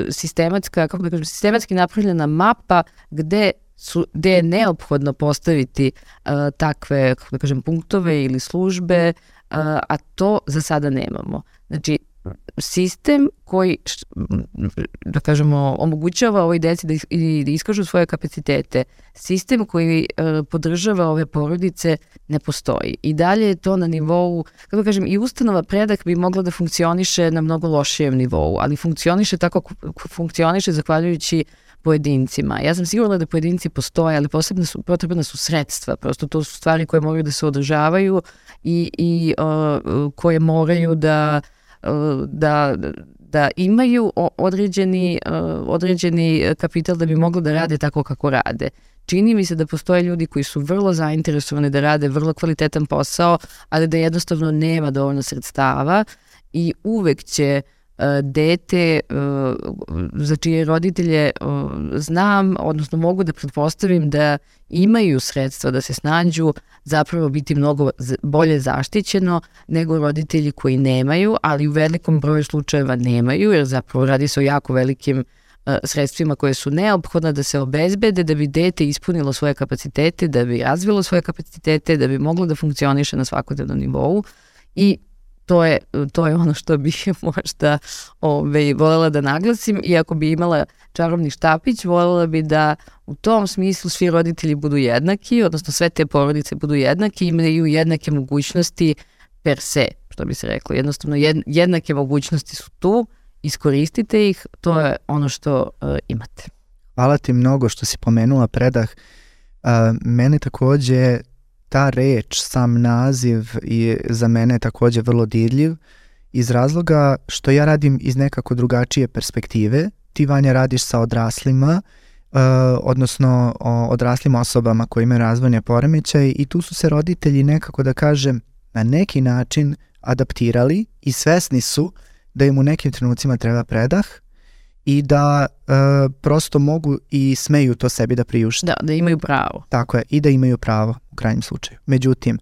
sistematska, kako da kažem, sistematski napravljena mapa gde su, gde je neophodno postaviti takve, kako da kažem, punktove ili službe, a to za sada nemamo. Znači, sistem koji, da kažemo, omogućava ovoj deci da, da iskažu svoje kapacitete, sistem koji uh, podržava ove porodice ne postoji. I dalje je to na nivou, kako da kažem, i ustanova predak bi mogla da funkcioniše na mnogo lošijem nivou, ali funkcioniše tako funkcioniše zahvaljujući pojedincima. Ja sam sigurna da pojedinci postoje, ali posebno su, potrebna su sredstva. Prosto to su stvari koje moraju da se održavaju i, i uh, koje moraju da, uh, da, da imaju određeni, uh, određeni kapital da bi mogli da rade tako kako rade. Čini mi se da postoje ljudi koji su vrlo zainteresovani da rade vrlo kvalitetan posao, ali da jednostavno nema dovoljno sredstava i uvek će uh, E, dete e, za čije roditelje e, znam, odnosno mogu da pretpostavim da imaju sredstva da se snađu, zapravo biti mnogo bolje zaštićeno nego roditelji koji nemaju, ali u velikom broju slučajeva nemaju, jer zapravo radi se o jako velikim sredstvima koje su neophodne da se obezbede da bi dete ispunilo svoje kapacitete, da bi razvilo svoje kapacitete, da bi moglo da funkcioniše na svakodnevnom nivou i to je, to je ono što bih možda ove, ovaj, volela da naglasim i ako bi imala čarobni štapić, volela bi da u tom smislu svi roditelji budu jednaki, odnosno sve te porodice budu jednaki, imaju jednake mogućnosti per se, što bi se reklo. Jednostavno jednake mogućnosti su tu, iskoristite ih, to je ono što uh, imate. Hvala ti mnogo što si pomenula predah. Uh, mene takođe ta reč, sam naziv i za mene takođe vrlo dirljiv iz razloga što ja radim iz nekako drugačije perspektive. Ti, Vanja, radiš sa odraslima, uh, odnosno o odraslim osobama koji imaju razvojne poremećaje i tu su se roditelji nekako da kažem na neki način adaptirali i svesni su da im u nekim trenucima treba predah i da e, prosto mogu i smeju to sebi da priušte. Da, da imaju pravo. Tako je, i da imaju pravo u krajnjem slučaju. Međutim,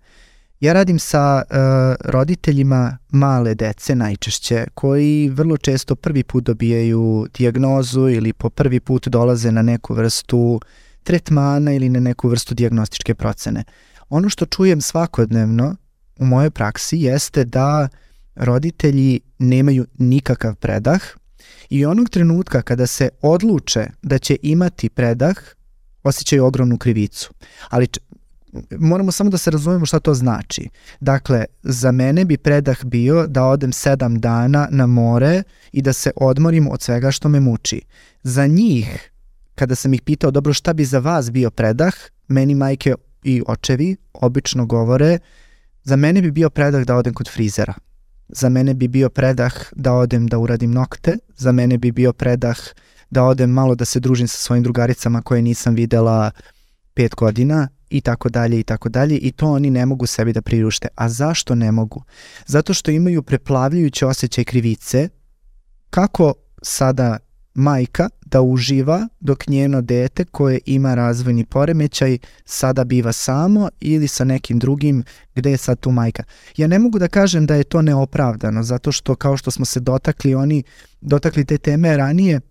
ja radim sa e, roditeljima male dece najčešće, koji vrlo često prvi put dobijaju dijagnozu ili po prvi put dolaze na neku vrstu tretmana ili na neku vrstu diagnostičke procene. Ono što čujem svakodnevno u mojoj praksi jeste da roditelji nemaju nikakav predah, I onog trenutka kada se odluče da će imati predah, osjećaju ogromnu krivicu. Ali moramo samo da se razumemo šta to znači. Dakle, za mene bi predah bio da odem sedam dana na more i da se odmorim od svega što me muči. Za njih, kada sam ih pitao, dobro, šta bi za vas bio predah, meni majke i očevi obično govore Za mene bi bio predah da odem kod frizera. Za mene bi bio predah da odem da uradim nokte. Za mene bi bio predah da odem malo da se družim sa svojim drugaricama koje nisam videla pet godina i tako dalje i tako dalje i to oni ne mogu sebi da priušte. A zašto ne mogu? Zato što imaju preplavljujuće osjećaj krivice kako sada majka da uživa dok njeno dete koje ima razvojni poremećaj sada biva samo ili sa nekim drugim gde je sad tu majka. Ja ne mogu da kažem da je to neopravdano zato što kao što smo se dotakli oni dotakli te teme ranije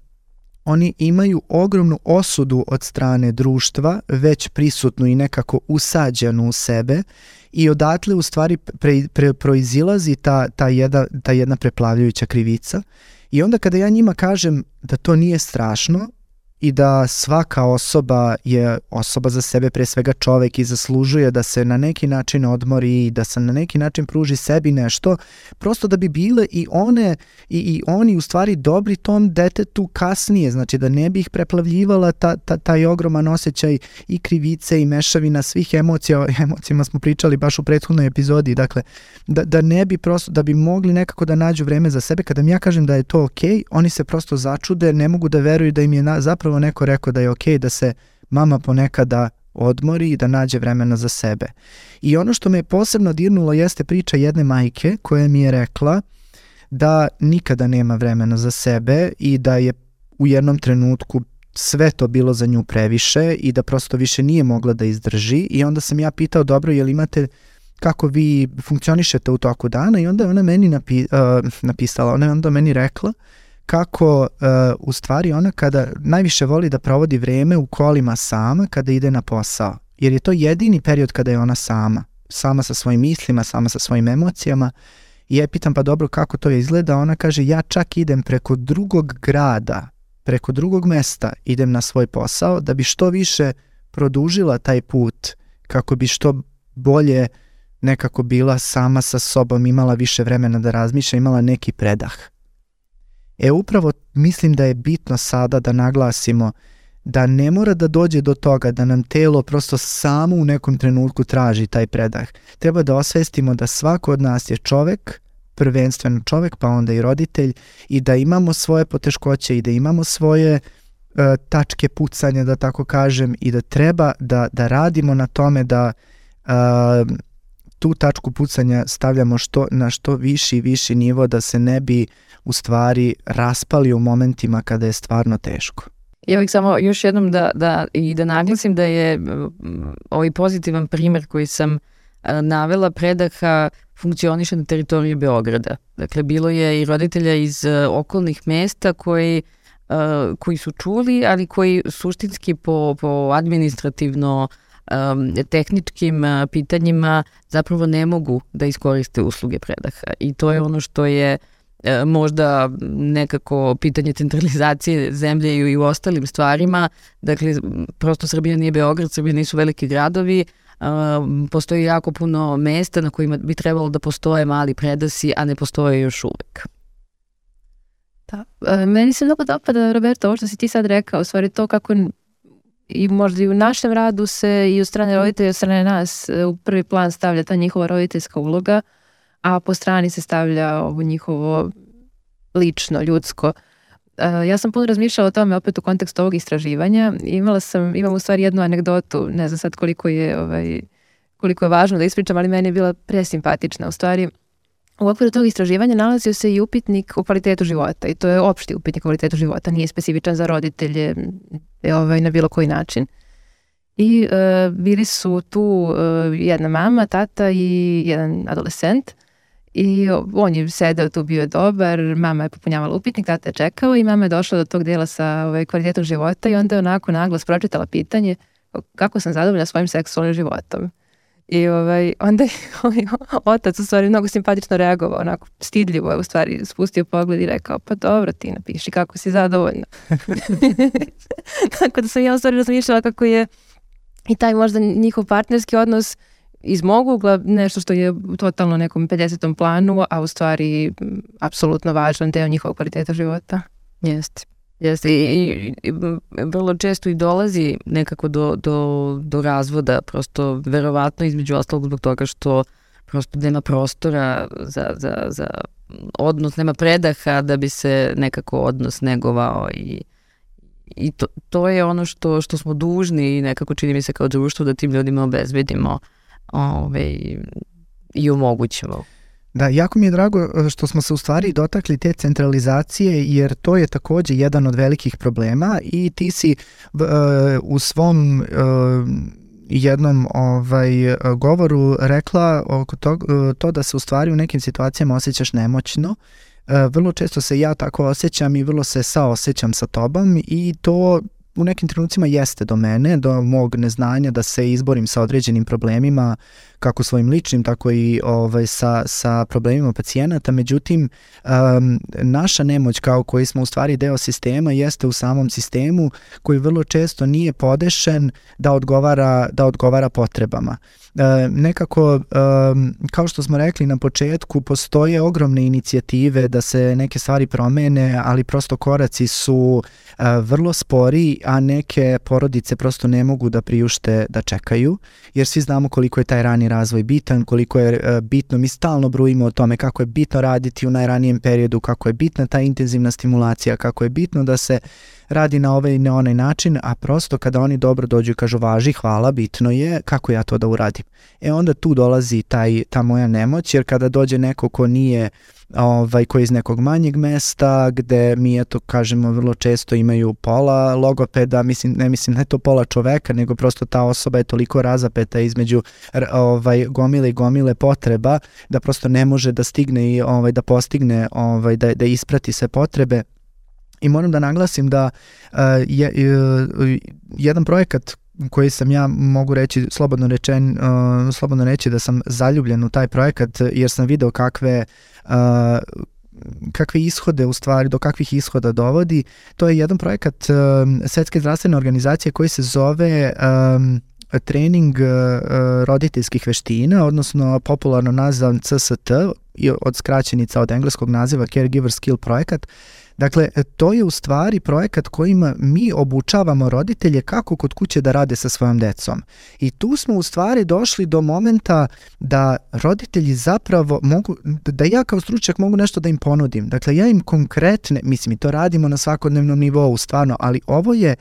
oni imaju ogromnu osudu od strane društva, već prisutnu i nekako usađenu u sebe i odatle u stvari pre, pre, proizilazi ta, ta, jedna, ta jedna preplavljujuća krivica I onda kada ja njima kažem da to nije strašno i da svaka osoba je osoba za sebe pre svega čovek i zaslužuje da se na neki način odmori i da se na neki način pruži sebi nešto, prosto da bi bile i one i, i oni u stvari dobri tom detetu kasnije, znači da ne bi ih preplavljivala ta, ta, taj ogroman osjećaj i krivice i mešavina svih emocija, o emocijama smo pričali baš u prethodnoj epizodi, dakle da, da ne bi prosto, da bi mogli nekako da nađu vreme za sebe, kada mi ja kažem da je to okej, okay, oni se prosto začude, ne mogu da veruju da im je na, zapravo upravo neko rekao da je okej okay da se mama ponekada odmori i da nađe vremena za sebe. I ono što me posebno dirnulo jeste priča jedne majke koja mi je rekla da nikada nema vremena za sebe i da je u jednom trenutku sve to bilo za nju previše i da prosto više nije mogla da izdrži i onda sam ja pitao dobro je li imate kako vi funkcionišete u toku dana i onda je ona meni napi, uh, napisala, ona je onda meni rekla uh, kako uh, u stvari ona kada najviše voli da provodi vreme u kolima sama kada ide na posao. Jer je to jedini period kada je ona sama. Sama sa svojim mislima, sama sa svojim emocijama. I ja pitam pa dobro kako to izgleda. Ona kaže ja čak idem preko drugog grada, preko drugog mesta idem na svoj posao da bi što više produžila taj put kako bi što bolje nekako bila sama sa sobom, imala više vremena da razmišlja, imala neki predah. E upravo mislim da je bitno sada da naglasimo da ne mora da dođe do toga da nam telo prosto samo u nekom trenutku traži taj predah. Treba da osvestimo da svako od nas je čovek, prvenstveno čovek, pa onda i roditelj i da imamo svoje poteškoće i da imamo svoje uh, tačke pucanja, da tako kažem, i da treba da, da radimo na tome da uh, tu tačku pucanja stavljamo što, na što viši i viši nivo da se ne bi u stvari raspali u momentima kada je stvarno teško. Ja bih samo još jednom da, da, i da naglasim da je ovaj pozitivan primer koji sam navela predaha funkcioniše na teritoriji Beograda. Dakle, bilo je i roditelja iz okolnih mesta koji koji su čuli, ali koji suštinski po, po administrativno um, tehničkim uh, pitanjima zapravo ne mogu da iskoriste usluge predaha. I to je ono što je uh, možda nekako pitanje centralizacije zemlje i u ostalim stvarima. Dakle, prosto Srbija nije Beograd, Srbija nisu veliki gradovi, Uh, postoji jako puno mesta na kojima bi trebalo da postoje mali predasi, a ne postoje još uvek. Da. Meni se mnogo dopada, Roberto, ovo što si ti sad rekao, u stvari to kako i možda i u našem radu se i u strane roditelja i od strane nas e, u prvi plan stavlja ta njihova roditeljska uloga, a po strani se stavlja ovo njihovo lično, ljudsko. Uh, ja sam puno razmišljala o tome opet u kontekstu ovog istraživanja. Imala sam, imam u stvari jednu anegdotu, ne znam sad koliko je, ovaj, koliko je važno da ispričam, ali meni je bila presimpatična. U stvari, U okviru tog istraživanja nalazio se i upitnik o kvalitetu života i to je opšti upitnik o kvalitetu života, nije specifičan za roditelje ovaj, na bilo koji način. I e, bili su tu e, jedna mama, tata i jedan adolescent i on je sedeo tu, bio je dobar, mama je popunjavala upitnik, tata je čekao i mama je došla do tog dela sa ovaj, kvalitetom života i onda je onako naglas pročitala pitanje kako sam zadovoljna svojim seksualnim životom. I ovaj, onda je <laughs> ovaj, otac u stvari mnogo simpatično reagovao, onako stidljivo je u stvari spustio pogled i rekao, pa dobro ti napiši kako si zadovoljna. <laughs> Tako da sam ja u stvari razmišljala kako je i taj možda njihov partnerski odnos iz mog ugla nešto što je totalno nekom 50. planu, a u stvari apsolutno važan deo njihovog kvaliteta života. Jeste. Jeste, I, i, i vrlo često i dolazi nekako do, do, do razvoda, prosto verovatno između ostalog zbog toga što prosto nema prostora za, za, za odnos, nema predaha da bi se nekako odnos negovao i i to, to je ono što, što smo dužni i nekako čini mi se kao društvo da tim ljudima obezbedimo ove, ovaj, i omogućimo. Da, jako mi je drago e, što smo se u stvari dotakli te centralizacije jer to je takođe jedan od velikih problema i ti si uh, u svom uh, jednom ovaj govoru rekla oko to, to da se u stvari u nekim situacijama osjećaš nemoćno. Vrlo često se ja tako osjećam i vrlo se saosećam sa tobom i to u nekim trenucima jeste do mene, do mog neznanja da se izborim sa određenim problemima, kako svojim ličnim, tako i ovaj, sa, sa problemima pacijenata. Međutim, um, naša nemoć kao koji smo u stvari deo sistema jeste u samom sistemu koji vrlo često nije podešen da odgovara, da odgovara potrebama. E, nekako, kao što smo rekli na početku, postoje ogromne inicijative da se neke stvari promene, ali prosto koraci su uh, vrlo spori, a neke porodice prosto ne mogu da priušte da čekaju, jer svi znamo koliko je taj rani razvoj bitan, koliko je uh, bitno, mi stalno brujimo o tome kako je bitno raditi u najranijem periodu, kako je bitna ta intenzivna stimulacija, kako je bitno da se radi na ovaj i na onaj način, a prosto kada oni dobro dođu i kažu važi, hvala, bitno je kako ja to da uradim. E onda tu dolazi taj, ta moja nemoć, jer kada dođe neko ko nije ovaj, koji je iz nekog manjeg mesta, gde mi, eto, kažemo, vrlo često imaju pola logopeda, mislim, ne mislim je to pola čoveka, nego prosto ta osoba je toliko razapeta između ovaj, gomile i gomile potreba, da prosto ne može da stigne i ovaj, da postigne, ovaj, da, da isprati sve potrebe I moram da naglasim da uh, je, uh, jedan projekat koji sam ja mogu reći slobodno rečen uh, slobodno reći da sam zaljubljen u taj projekat jer sam video kakve uh, kakve ishode u stvari, do kakvih ishoda dovodi. To je jedan projekat uh, Svetske zdravstvene organizacije koji se zove um, trening uh, roditeljskih veština, odnosno popularno nazvan CST, od skraćenica od engleskog naziva Caregiver Skill projekat. Uh, Dakle, to je u stvari projekat kojima mi obučavamo roditelje kako kod kuće da rade sa svojom decom. I tu smo u stvari došli do momenta da roditelji zapravo mogu, da ja kao stručnjak mogu nešto da im ponudim. Dakle, ja im konkretne, mislim i to radimo na svakodnevnom nivou stvarno, ali ovo je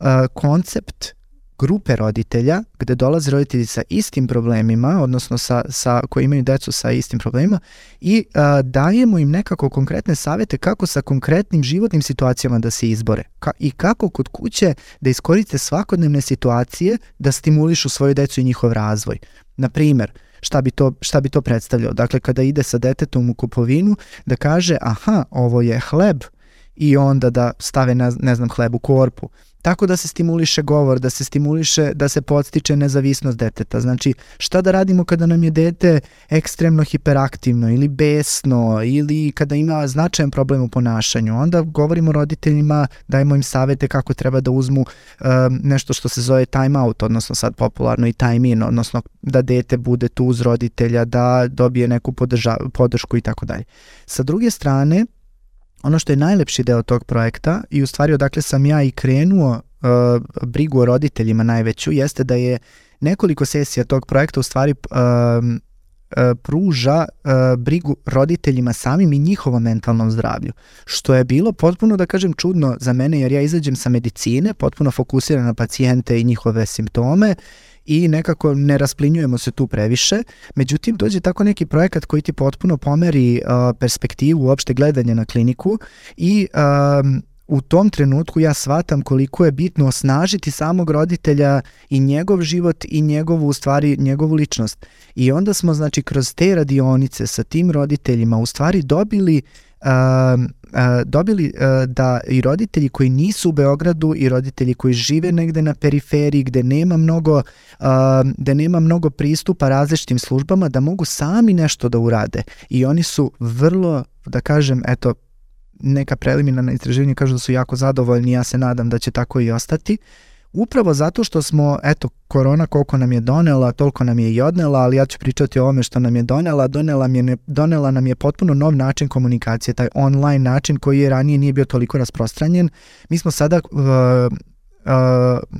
uh, koncept grupe roditelja gde dolaze roditelji sa istim problemima, odnosno sa, sa, koji imaju decu sa istim problemima i a, dajemo im nekako konkretne savete kako sa konkretnim životnim situacijama da se izbore Ka, i kako kod kuće da iskoriste svakodnevne situacije da stimulišu svoju decu i njihov razvoj. Na primer, šta bi to, šta bi to predstavljalo? Dakle, kada ide sa detetom u kupovinu, da kaže, aha, ovo je hleb, i onda da stave, ne, ne znam, hleb u korpu tako da se stimuliše govor, da se stimuliše, da se podstiče nezavisnost deteta. Znači, šta da radimo kada nam je dete ekstremno hiperaktivno ili besno ili kada ima značajan problem u ponašanju? Onda govorimo roditeljima, dajemo im savete kako treba da uzmu um, nešto što se zove time out, odnosno sad popularno i time in, odnosno da dete bude tu uz roditelja, da dobije neku podrža, podršku i tako dalje. Sa druge strane, ono što je najlepši deo tog projekta i u stvari odakle sam ja i krenuo uh, brigu o roditeljima najveću jeste da je nekoliko sesija tog projekta u stvari uh, uh, pruža uh, brigu roditeljima samim i njihovom mentalnom zdravlju. Što je bilo potpuno, da kažem, čudno za mene jer ja izađem sa medicine, potpuno fokusiran na pacijente i njihove simptome i nekako ne rasplinjujemo se tu previše. Međutim, dođe tako neki projekat koji ti potpuno pomeri uh, perspektivu uopšte gledanja na kliniku i um, u tom trenutku ja shvatam koliko je bitno osnažiti samog roditelja i njegov život i njegovu, u stvari, njegovu ličnost. I onda smo, znači, kroz te radionice sa tim roditeljima u stvari dobili uh, dobili da i roditelji koji nisu u Beogradu i roditelji koji žive negde na periferiji gde nema mnogo gde nema mnogo pristupa različitim službama da mogu sami nešto da urade. I oni su vrlo da kažem eto neka preliminarna istraživanja kažu da su jako zadovoljni ja se nadam da će tako i ostati Upravo zato što smo, eto, korona koliko nam je donela, toliko nam je i odnela, ali ja ću pričati o ovome što nam je donela. Donela, nam je, donela nam je potpuno nov način komunikacije, taj online način koji je ranije nije bio toliko rasprostranjen. Mi smo sada uh,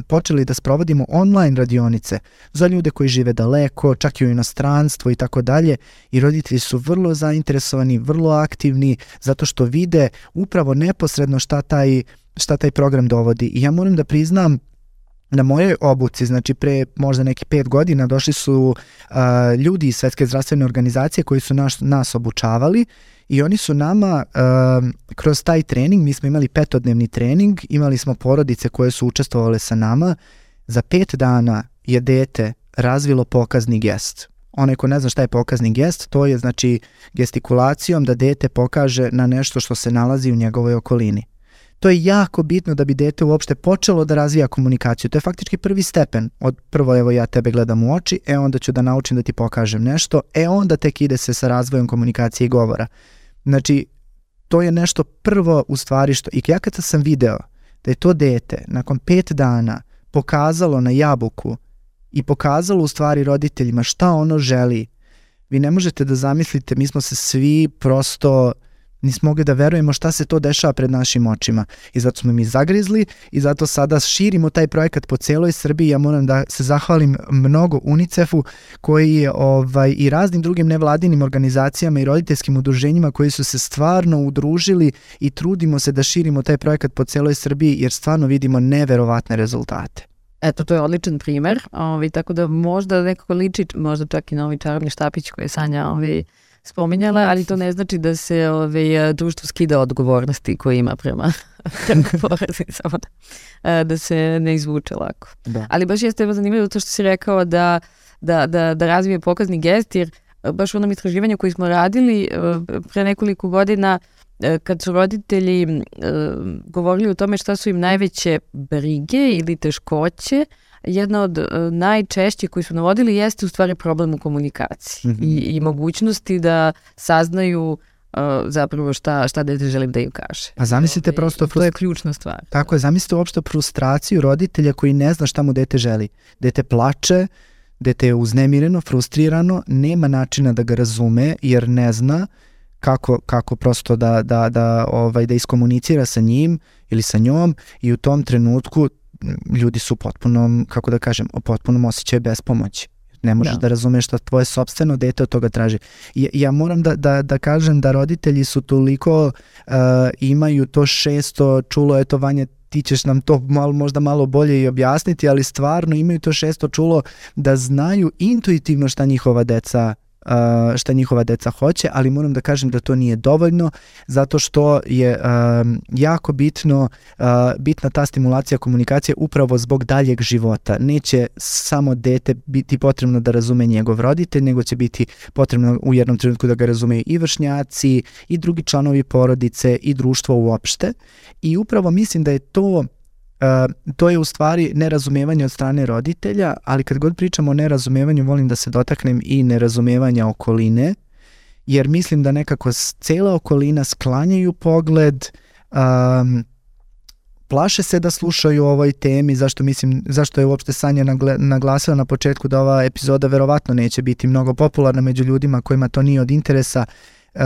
počeli da sprovodimo online radionice za ljude koji žive daleko, čak i u inostranstvu i tako dalje i roditelji su vrlo zainteresovani, vrlo aktivni zato što vide upravo neposredno šta taj, šta taj program dovodi. I ja moram da priznam na mojoj obuci, znači pre možda neki pet godina došli su uh, ljudi iz Svetske zdravstvene organizacije koji su naš, nas obučavali i oni su nama uh, kroz taj trening, mi smo imali petodnevni trening, imali smo porodice koje su učestvovale sa nama, za pet dana je dete razvilo pokazni gest. Onaj ko ne zna šta je pokazni gest, to je znači gestikulacijom da dete pokaže na nešto što se nalazi u njegovoj okolini. To je jako bitno da bi dete uopšte počelo da razvija komunikaciju. To je faktički prvi stepen. Od prvo evo ja tebe gledam u oči, e onda ću da naučim da ti pokažem nešto, e onda tek ide se sa razvojom komunikacije i govora. Znači, to je nešto prvo u stvari što, i ja kada sam video da je to dete nakon pet dana pokazalo na jabuku i pokazalo u stvari roditeljima šta ono želi, vi ne možete da zamislite, mi smo se svi prosto nismo mogli da verujemo šta se to dešava pred našim očima. I zato smo mi zagrizli i zato sada širimo taj projekat po celoj Srbiji. Ja moram da se zahvalim mnogo UNICEF-u koji je ovaj, i raznim drugim nevladinim organizacijama i roditeljskim udruženjima koji su se stvarno udružili i trudimo se da širimo taj projekat po celoj Srbiji jer stvarno vidimo neverovatne rezultate. Eto, to je odličan primer, ovaj, tako da možda nekako liči, možda čak i novi čarobni štapić koji je Sanja ovaj, spominjala, ali to ne znači da se ove, društvo skida odgovornosti koje ima prema, <laughs> porodicama. Da se ne izvuče lako. Da. Ali baš jeste zanimljivo to što si rekao da, da, da, da razvije pokazni gest, jer baš u onom istraživanju koji smo radili pre nekoliko godina kad su roditelji govorili o tome šta su im najveće brige ili teškoće, jedna od uh, najčešćih koji su navodili jeste u stvari problem u komunikaciji mm -hmm. i, i mogućnosti da saznaju uh, zapravo šta, šta dete želim da im kaže. Pa zamislite Ove, prosto... To je ključna stvar. Tako je, zamislite uopšte frustraciju roditelja koji ne zna šta mu dete želi. Dete plače, dete je uznemireno, frustrirano, nema načina da ga razume jer ne zna kako, kako prosto da, da, da, ovaj, da iskomunicira sa njim ili sa njom i u tom trenutku ljudi su potpuno, kako da kažem, o potpunom osjećaju bespomoći. Ne možeš da, da razumeš šta tvoje sobstveno dete od toga traži. Ja, ja moram da, da, da kažem da roditelji su toliko, uh, imaju to šesto čulo, eto Vanja, ti ćeš nam to malo, možda malo bolje i objasniti, ali stvarno imaju to šesto čulo da znaju intuitivno šta njihova deca šta njihova deca hoće, ali moram da kažem da to nije dovoljno zato što je jako bitno bitna ta stimulacija komunikacije upravo zbog daljeg života. Neće samo dete biti potrebno da razume njegov roditelj, nego će biti potrebno u jednom trenutku da ga razumeju i vršnjaci i drugi članovi porodice i društvo uopšte. I upravo mislim da je to To je u stvari nerazumevanje od strane roditelja, ali kad god pričamo o nerazumevanju, volim da se dotaknem i nerazumevanja okoline, jer mislim da nekako cela okolina sklanjaju pogled, um, plaše se da slušaju o ovoj temi, zašto mislim, zašto je uopšte Sanja naglasila na početku da ova epizoda verovatno neće biti mnogo popularna među ljudima kojima to nije od interesa. Uh,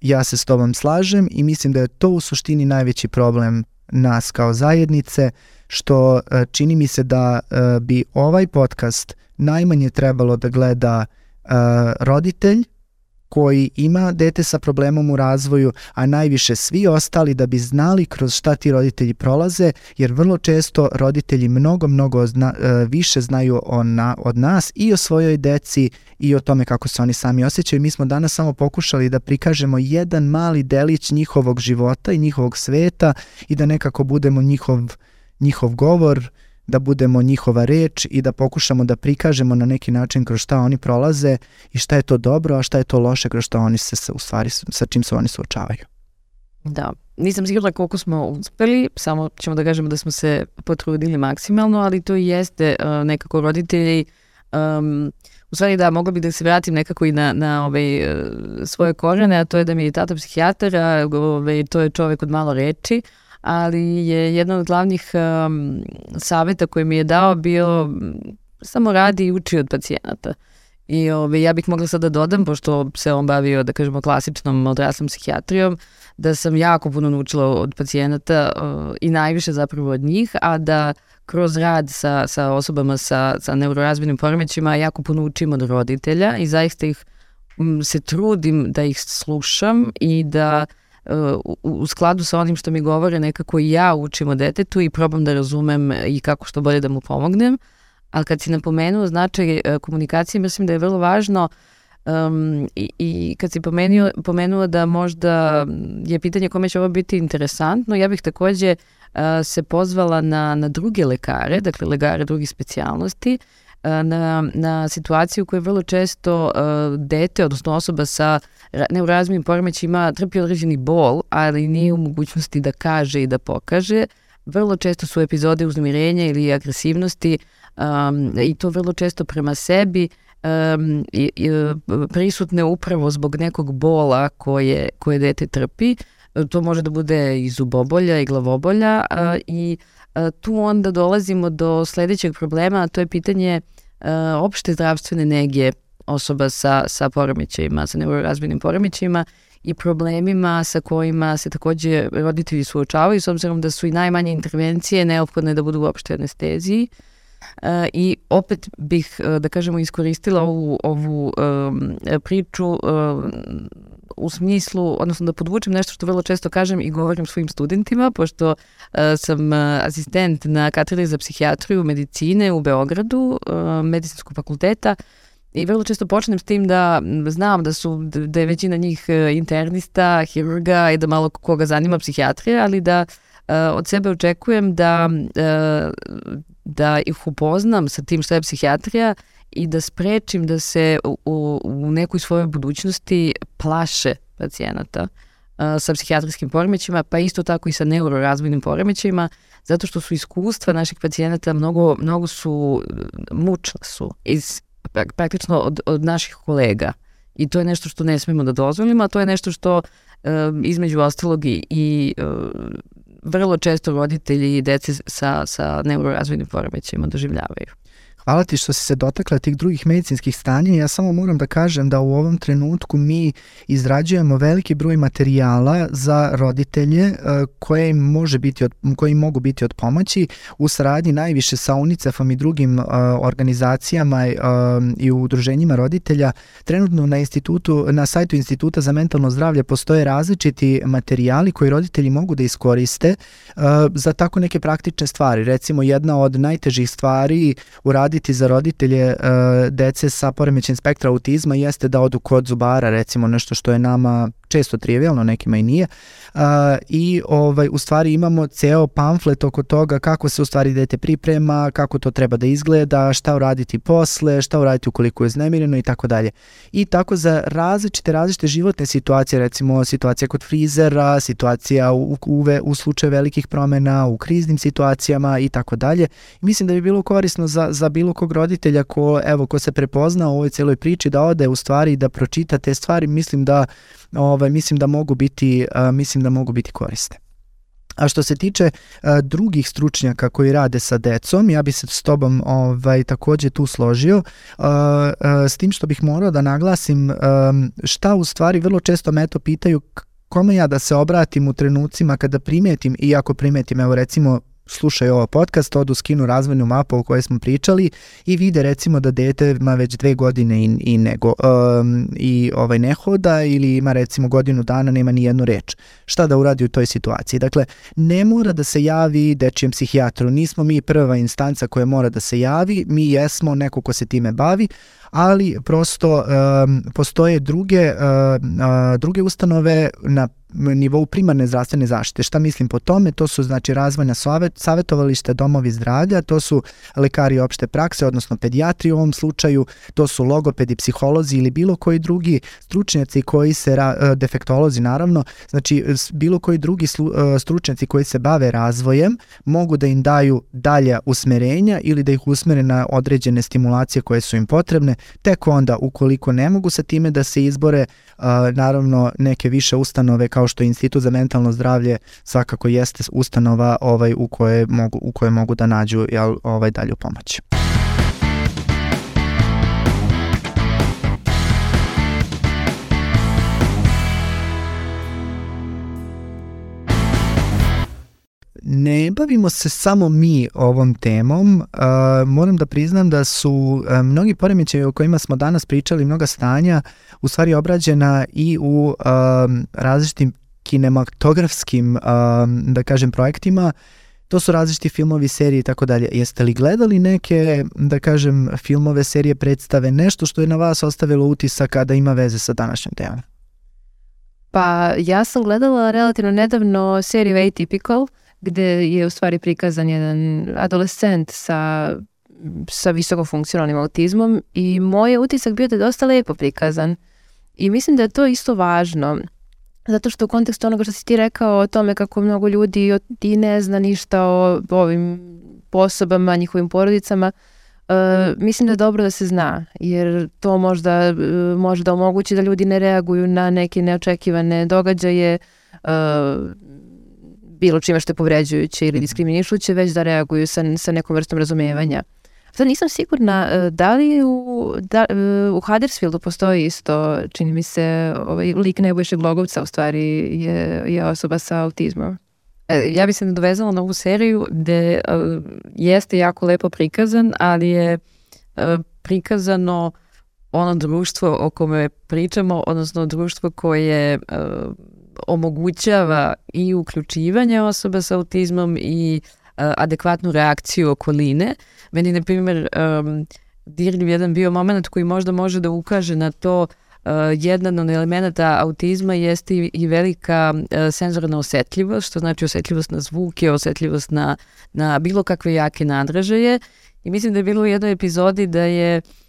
ja se s tobom slažem i mislim da je to u suštini najveći problem nas kao zajednice, što e, čini mi se da e, bi ovaj podcast najmanje trebalo da gleda e, roditelj koji ima dete sa problemom u razvoju, a najviše svi ostali da bi znali kroz šta ti roditelji prolaze, jer vrlo često roditelji mnogo, mnogo zna, više znaju o na, od nas i o svojoj deci i o tome kako se oni sami osjećaju. Mi smo danas samo pokušali da prikažemo jedan mali delić njihovog života i njihovog sveta i da nekako budemo njihov, njihov govor, da budemo njihova reč i da pokušamo da prikažemo na neki način kroz šta oni prolaze i šta je to dobro, a šta je to loše kroz šta oni se u stvari sa čim se oni suočavaju. Da, nisam sigurna koliko smo uspeli, samo ćemo da kažemo da smo se potrudili maksimalno, ali to jeste uh, nekako roditelji um, u stvari da, mogla bih da se vratim nekako i na, na ovaj, uh, svoje korene, a to je da mi je tata psihijatar, a ovaj, to je čovek od malo reči, ali je jedan od glavnih um, saveta koji mi je dao bio samo radi i uči od pacijenata. I ove, ja bih mogla sad da dodam, pošto se on bavio, da kažemo, klasičnom odraslom psihijatrijom, da sam jako puno naučila od pacijenata uh, i najviše zapravo od njih, a da kroz rad sa, sa osobama sa, sa neurorazvojnim poremećima jako puno učim od roditelja i zaista ih m, se trudim da ih slušam i da uh, u, u skladu sa onim što mi govore nekako i ja učim o detetu i probam da razumem i kako što bolje da mu pomognem. Ali kad si napomenuo značaj uh, komunikacije, mislim da je vrlo važno Um, i, I kad si pomenuo, pomenuo da možda je pitanje kome će ovo biti interesantno, ja bih takođe uh, se pozvala na, na druge lekare, dakle lekare drugih specijalnosti, na, na situaciju koju vrlo često uh, dete, odnosno osoba sa neurazmijim poremećima trpi određeni bol, ali nije u mogućnosti da kaže i da pokaže. Vrlo često su epizode uznemirenja ili agresivnosti um, i to vrlo često prema sebi, um, i, i, prisutne upravo zbog nekog bola koje, koje dete trpi. To može da bude i zubobolja i glavobolja a, i tu onda dolazimo do sledećeg problema, a to je pitanje a, opšte zdravstvene negije osoba sa, sa poremećajima, sa neurorazvojnim poremećajima i problemima sa kojima se takođe roditelji suočavaju s obzirom da su i najmanje intervencije neophodne da budu u opšte anesteziji. E, I opet bih, e, da kažemo, iskoristila ovu, ovu priču u smislu, odnosno da podvučem nešto što vrlo često kažem i govorim svojim studentima, pošto uh, sam asistent na katedri za psihijatriju medicine u Beogradu, uh, medicinskog fakulteta, I vrlo često počnem s tim da znam da su da je većina njih internista, hirurga i da malo koga zanima psihijatrija, ali da uh, od sebe očekujem da uh, da ih upoznam sa tim što je psihijatrija i da sprečim da se u, u, nekoj svojoj budućnosti plaše pacijenata sa psihijatrijskim poremećima, pa isto tako i sa neurorazvojnim poremećima, zato što su iskustva naših pacijenata mnogo, mnogo su, mučna su iz, praktično od, od naših kolega. I to je nešto što ne smemo da dozvolimo, a to je nešto što uh, između ostalog i, uh, vrlo često roditelji i dece sa, sa neurorazvojnim poremećajima doživljavaju. Hvala ti što si se dotakla tih drugih medicinskih stanja. Ja samo moram da kažem da u ovom trenutku mi izrađujemo veliki broj materijala za roditelje e, koje može biti od, koji im mogu biti od pomoći u saradnji najviše sa UNICEF-om i drugim uh, organizacijama uh, i udruženjima roditelja. Trenutno na institutu, na sajtu Instituta za mentalno zdravlje postoje različiti materijali koji roditelji mogu da iskoriste za tako neke praktične stvari. Recimo jedna od najtežih stvari u radi uraditi za roditelje uh, dece sa poremećen spektra autizma jeste da odu kod zubara, recimo nešto što je nama često trivialno, nekima i nije. Uh, I ovaj, u stvari imamo ceo pamflet oko toga kako se u stvari dete priprema, kako to treba da izgleda, šta uraditi posle, šta uraditi ukoliko je uznemireno i tako dalje. I tako za različite, različite životne situacije, recimo situacija kod frizera, situacija u, u, u slučaju velikih promena, u kriznim situacijama i tako dalje. Mislim da bi bilo korisno za, za bilo kog roditelja ko, evo, ko se prepozna u ovoj celoj priči da ode u stvari da pročita te stvari, mislim da ovaj, mislim da mogu biti, uh, mislim da mogu biti koriste. A što se tiče uh, drugih stručnjaka koji rade sa decom, ja bi se s tobom ovaj, takođe tu složio, uh, uh, s tim što bih morao da naglasim um, šta u stvari vrlo često me to pitaju kome ja da se obratim u trenucima kada primetim, i ako primetim, evo recimo slušaju ovo podcast, odu skinu razvojnu mapu o kojoj smo pričali i vide recimo da dete ima već dve godine i, i, nego, um, i ovaj ne hoda ili ima recimo godinu dana, nema ni jednu reč. Šta da uradi u toj situaciji? Dakle, ne mora da se javi dečijem psihijatru, nismo mi prva instanca koja mora da se javi, mi jesmo neko ko se time bavi, ali prosto um, postoje druge, uh, uh, druge ustanove na nivou primarne zdravstvene zaštite. Šta mislim po tome? To su znači razvojna savet, savjetovalište, domovi zdravlja, to su lekari opšte prakse, odnosno pedijatri u ovom slučaju, to su logopedi, psiholozi ili bilo koji drugi stručnjaci koji se, ra, defektolozi naravno, znači bilo koji drugi slu, stručnjaci koji se bave razvojem mogu da im daju dalja usmerenja ili da ih usmere na određene stimulacije koje su im potrebne, tek onda ukoliko ne mogu sa time da se izbore, naravno neke više ustanove kao kao što je Institut za mentalno zdravlje svakako jeste ustanova ovaj u koje mogu u koje mogu da nađu jel, ovaj dalju pomoć. Ne bavimo se samo mi ovom temom. Uh, moram da priznam da su uh, mnogi poremećaji o kojima smo danas pričali, mnoga stanja, u stvari obrađena i u uh, različitim kinematografskim, uh, da kažem, projektima. To su različiti filmovi, serije i tako dalje. Jeste li gledali neke, da kažem, filmove, serije, predstave, nešto što je na vas ostavilo utisak kada ima veze sa današnjom temom? Pa ja sam gledala relativno nedavno seriju Atypical, gde je u stvari prikazan jedan adolescent sa sa visoko funkcionalnim autizmom i moj utisak bio da je dosta lepo prikazan. I mislim da je to isto važno, zato što u kontekstu onoga što si ti rekao o tome kako mnogo ljudi i ne zna ništa o ovim osobama, njihovim porodicama, uh, mislim da je dobro da se zna, jer to možda uh, može da omogući da ljudi ne reaguju na neke neočekivane događaje, uh, bilo čime što je povređujuće ili mhm. diskriminišuće, već da reaguju sa, sa nekom vrstom razumevanja. Sad nisam sigurna e, da li u, da, e, u Huddersfieldu postoji isto, čini mi se, ovaj lik Nebojše Glogovca u stvari je, je osoba sa autizmom. E, ja bih se nadovezala na ovu seriju gde uh, jeste jako lepo prikazan, ali je uh, prikazano ono društvo o kome pričamo, odnosno društvo koje uh, omogućava i uključivanje osoba sa autizmom i uh, adekvatnu reakciju okoline. Meni, na primjer, um, dirljiv jedan bio moment koji možda može da ukaže na to Uh, jedan od elemenata autizma jeste i, i velika uh, senzorna osetljivost, što znači osetljivost na zvuke, osetljivost na, na bilo kakve jake nadražaje. I mislim da je bilo u jednoj epizodi da je uh,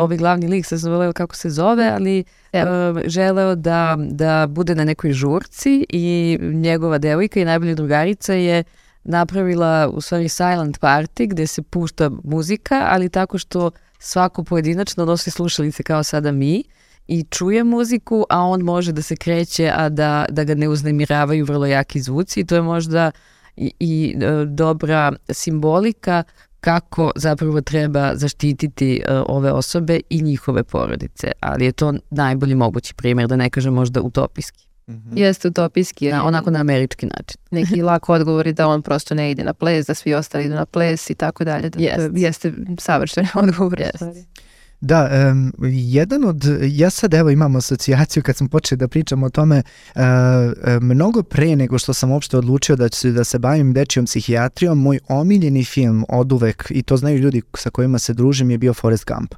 ovaj glavni lik, se zove kako se zove, ali uh, želeo da, da bude na nekoj žurci i njegova devojka i najbolja drugarica je uh, napravila u stvari silent party gde se pušta muzika, ali tako što svako pojedinačno nosi slušalice kao sada mi i čuje muziku, a on može da se kreće, a da, da ga ne uznemiravaju vrlo jaki zvuci. I to je možda i, i e, dobra simbolika kako zapravo treba zaštititi uh, ove osobe i njihove porodice, ali je to najbolji mogući primjer, da ne kažem možda utopijski. Mm -hmm. Jeste utopijski. Da, onako na američki način. <laughs> Neki lak odgovor je da on prosto ne ide na ples, da svi ostali idu na ples i tako dalje. Da, jest. jeste savršen odgovor. Jest. Da, um, jedan od, ja sad evo imam asocijaciju kad smo počeli da pričamo o tome, uh, mnogo pre nego što sam uopšte odlučio da ću da se bavim dečijom psihijatrijom, moj omiljeni film od uvek, i to znaju ljudi sa kojima se družim, je bio Forrest Gump.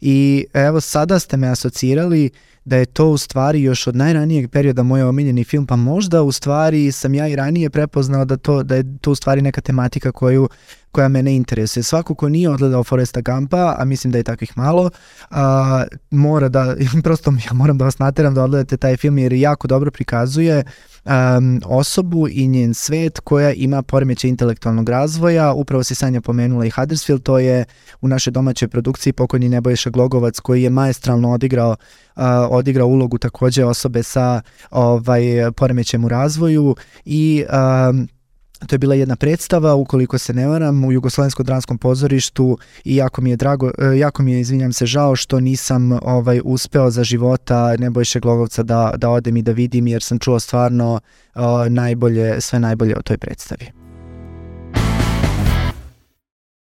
I evo sada ste me asocirali da je to u stvari još od najranijeg perioda moj omiljeni film, pa možda u stvari sam ja i ranije prepoznao da, to, da je to u stvari neka tematika koju koja mene interesuje. Svako ko nije odgledao Foresta Gampa, a mislim da je takvih malo, a, mora da, <laughs> prosto ja moram da vas nateram da odgledate taj film jer jako dobro prikazuje um, osobu i njen svet koja ima poremeće intelektualnog razvoja. Upravo se Sanja pomenula i Huddersfield, to je u našoj domaćoj produkciji pokojni Nebojša Glogovac koji je maestralno odigrao uh, odigrao ulogu takođe osobe sa ovaj poremećem u razvoju i um, To je bila jedna predstava, ukoliko se ne varam, u Jugoslovenskom dramskom pozorištu i jako mi je drago, e, jako mi je, izvinjam se, žao što nisam ovaj uspeo za života Nebojše Glogovca da, da odem i da vidim, jer sam čuo stvarno uh, najbolje, sve najbolje o toj predstavi.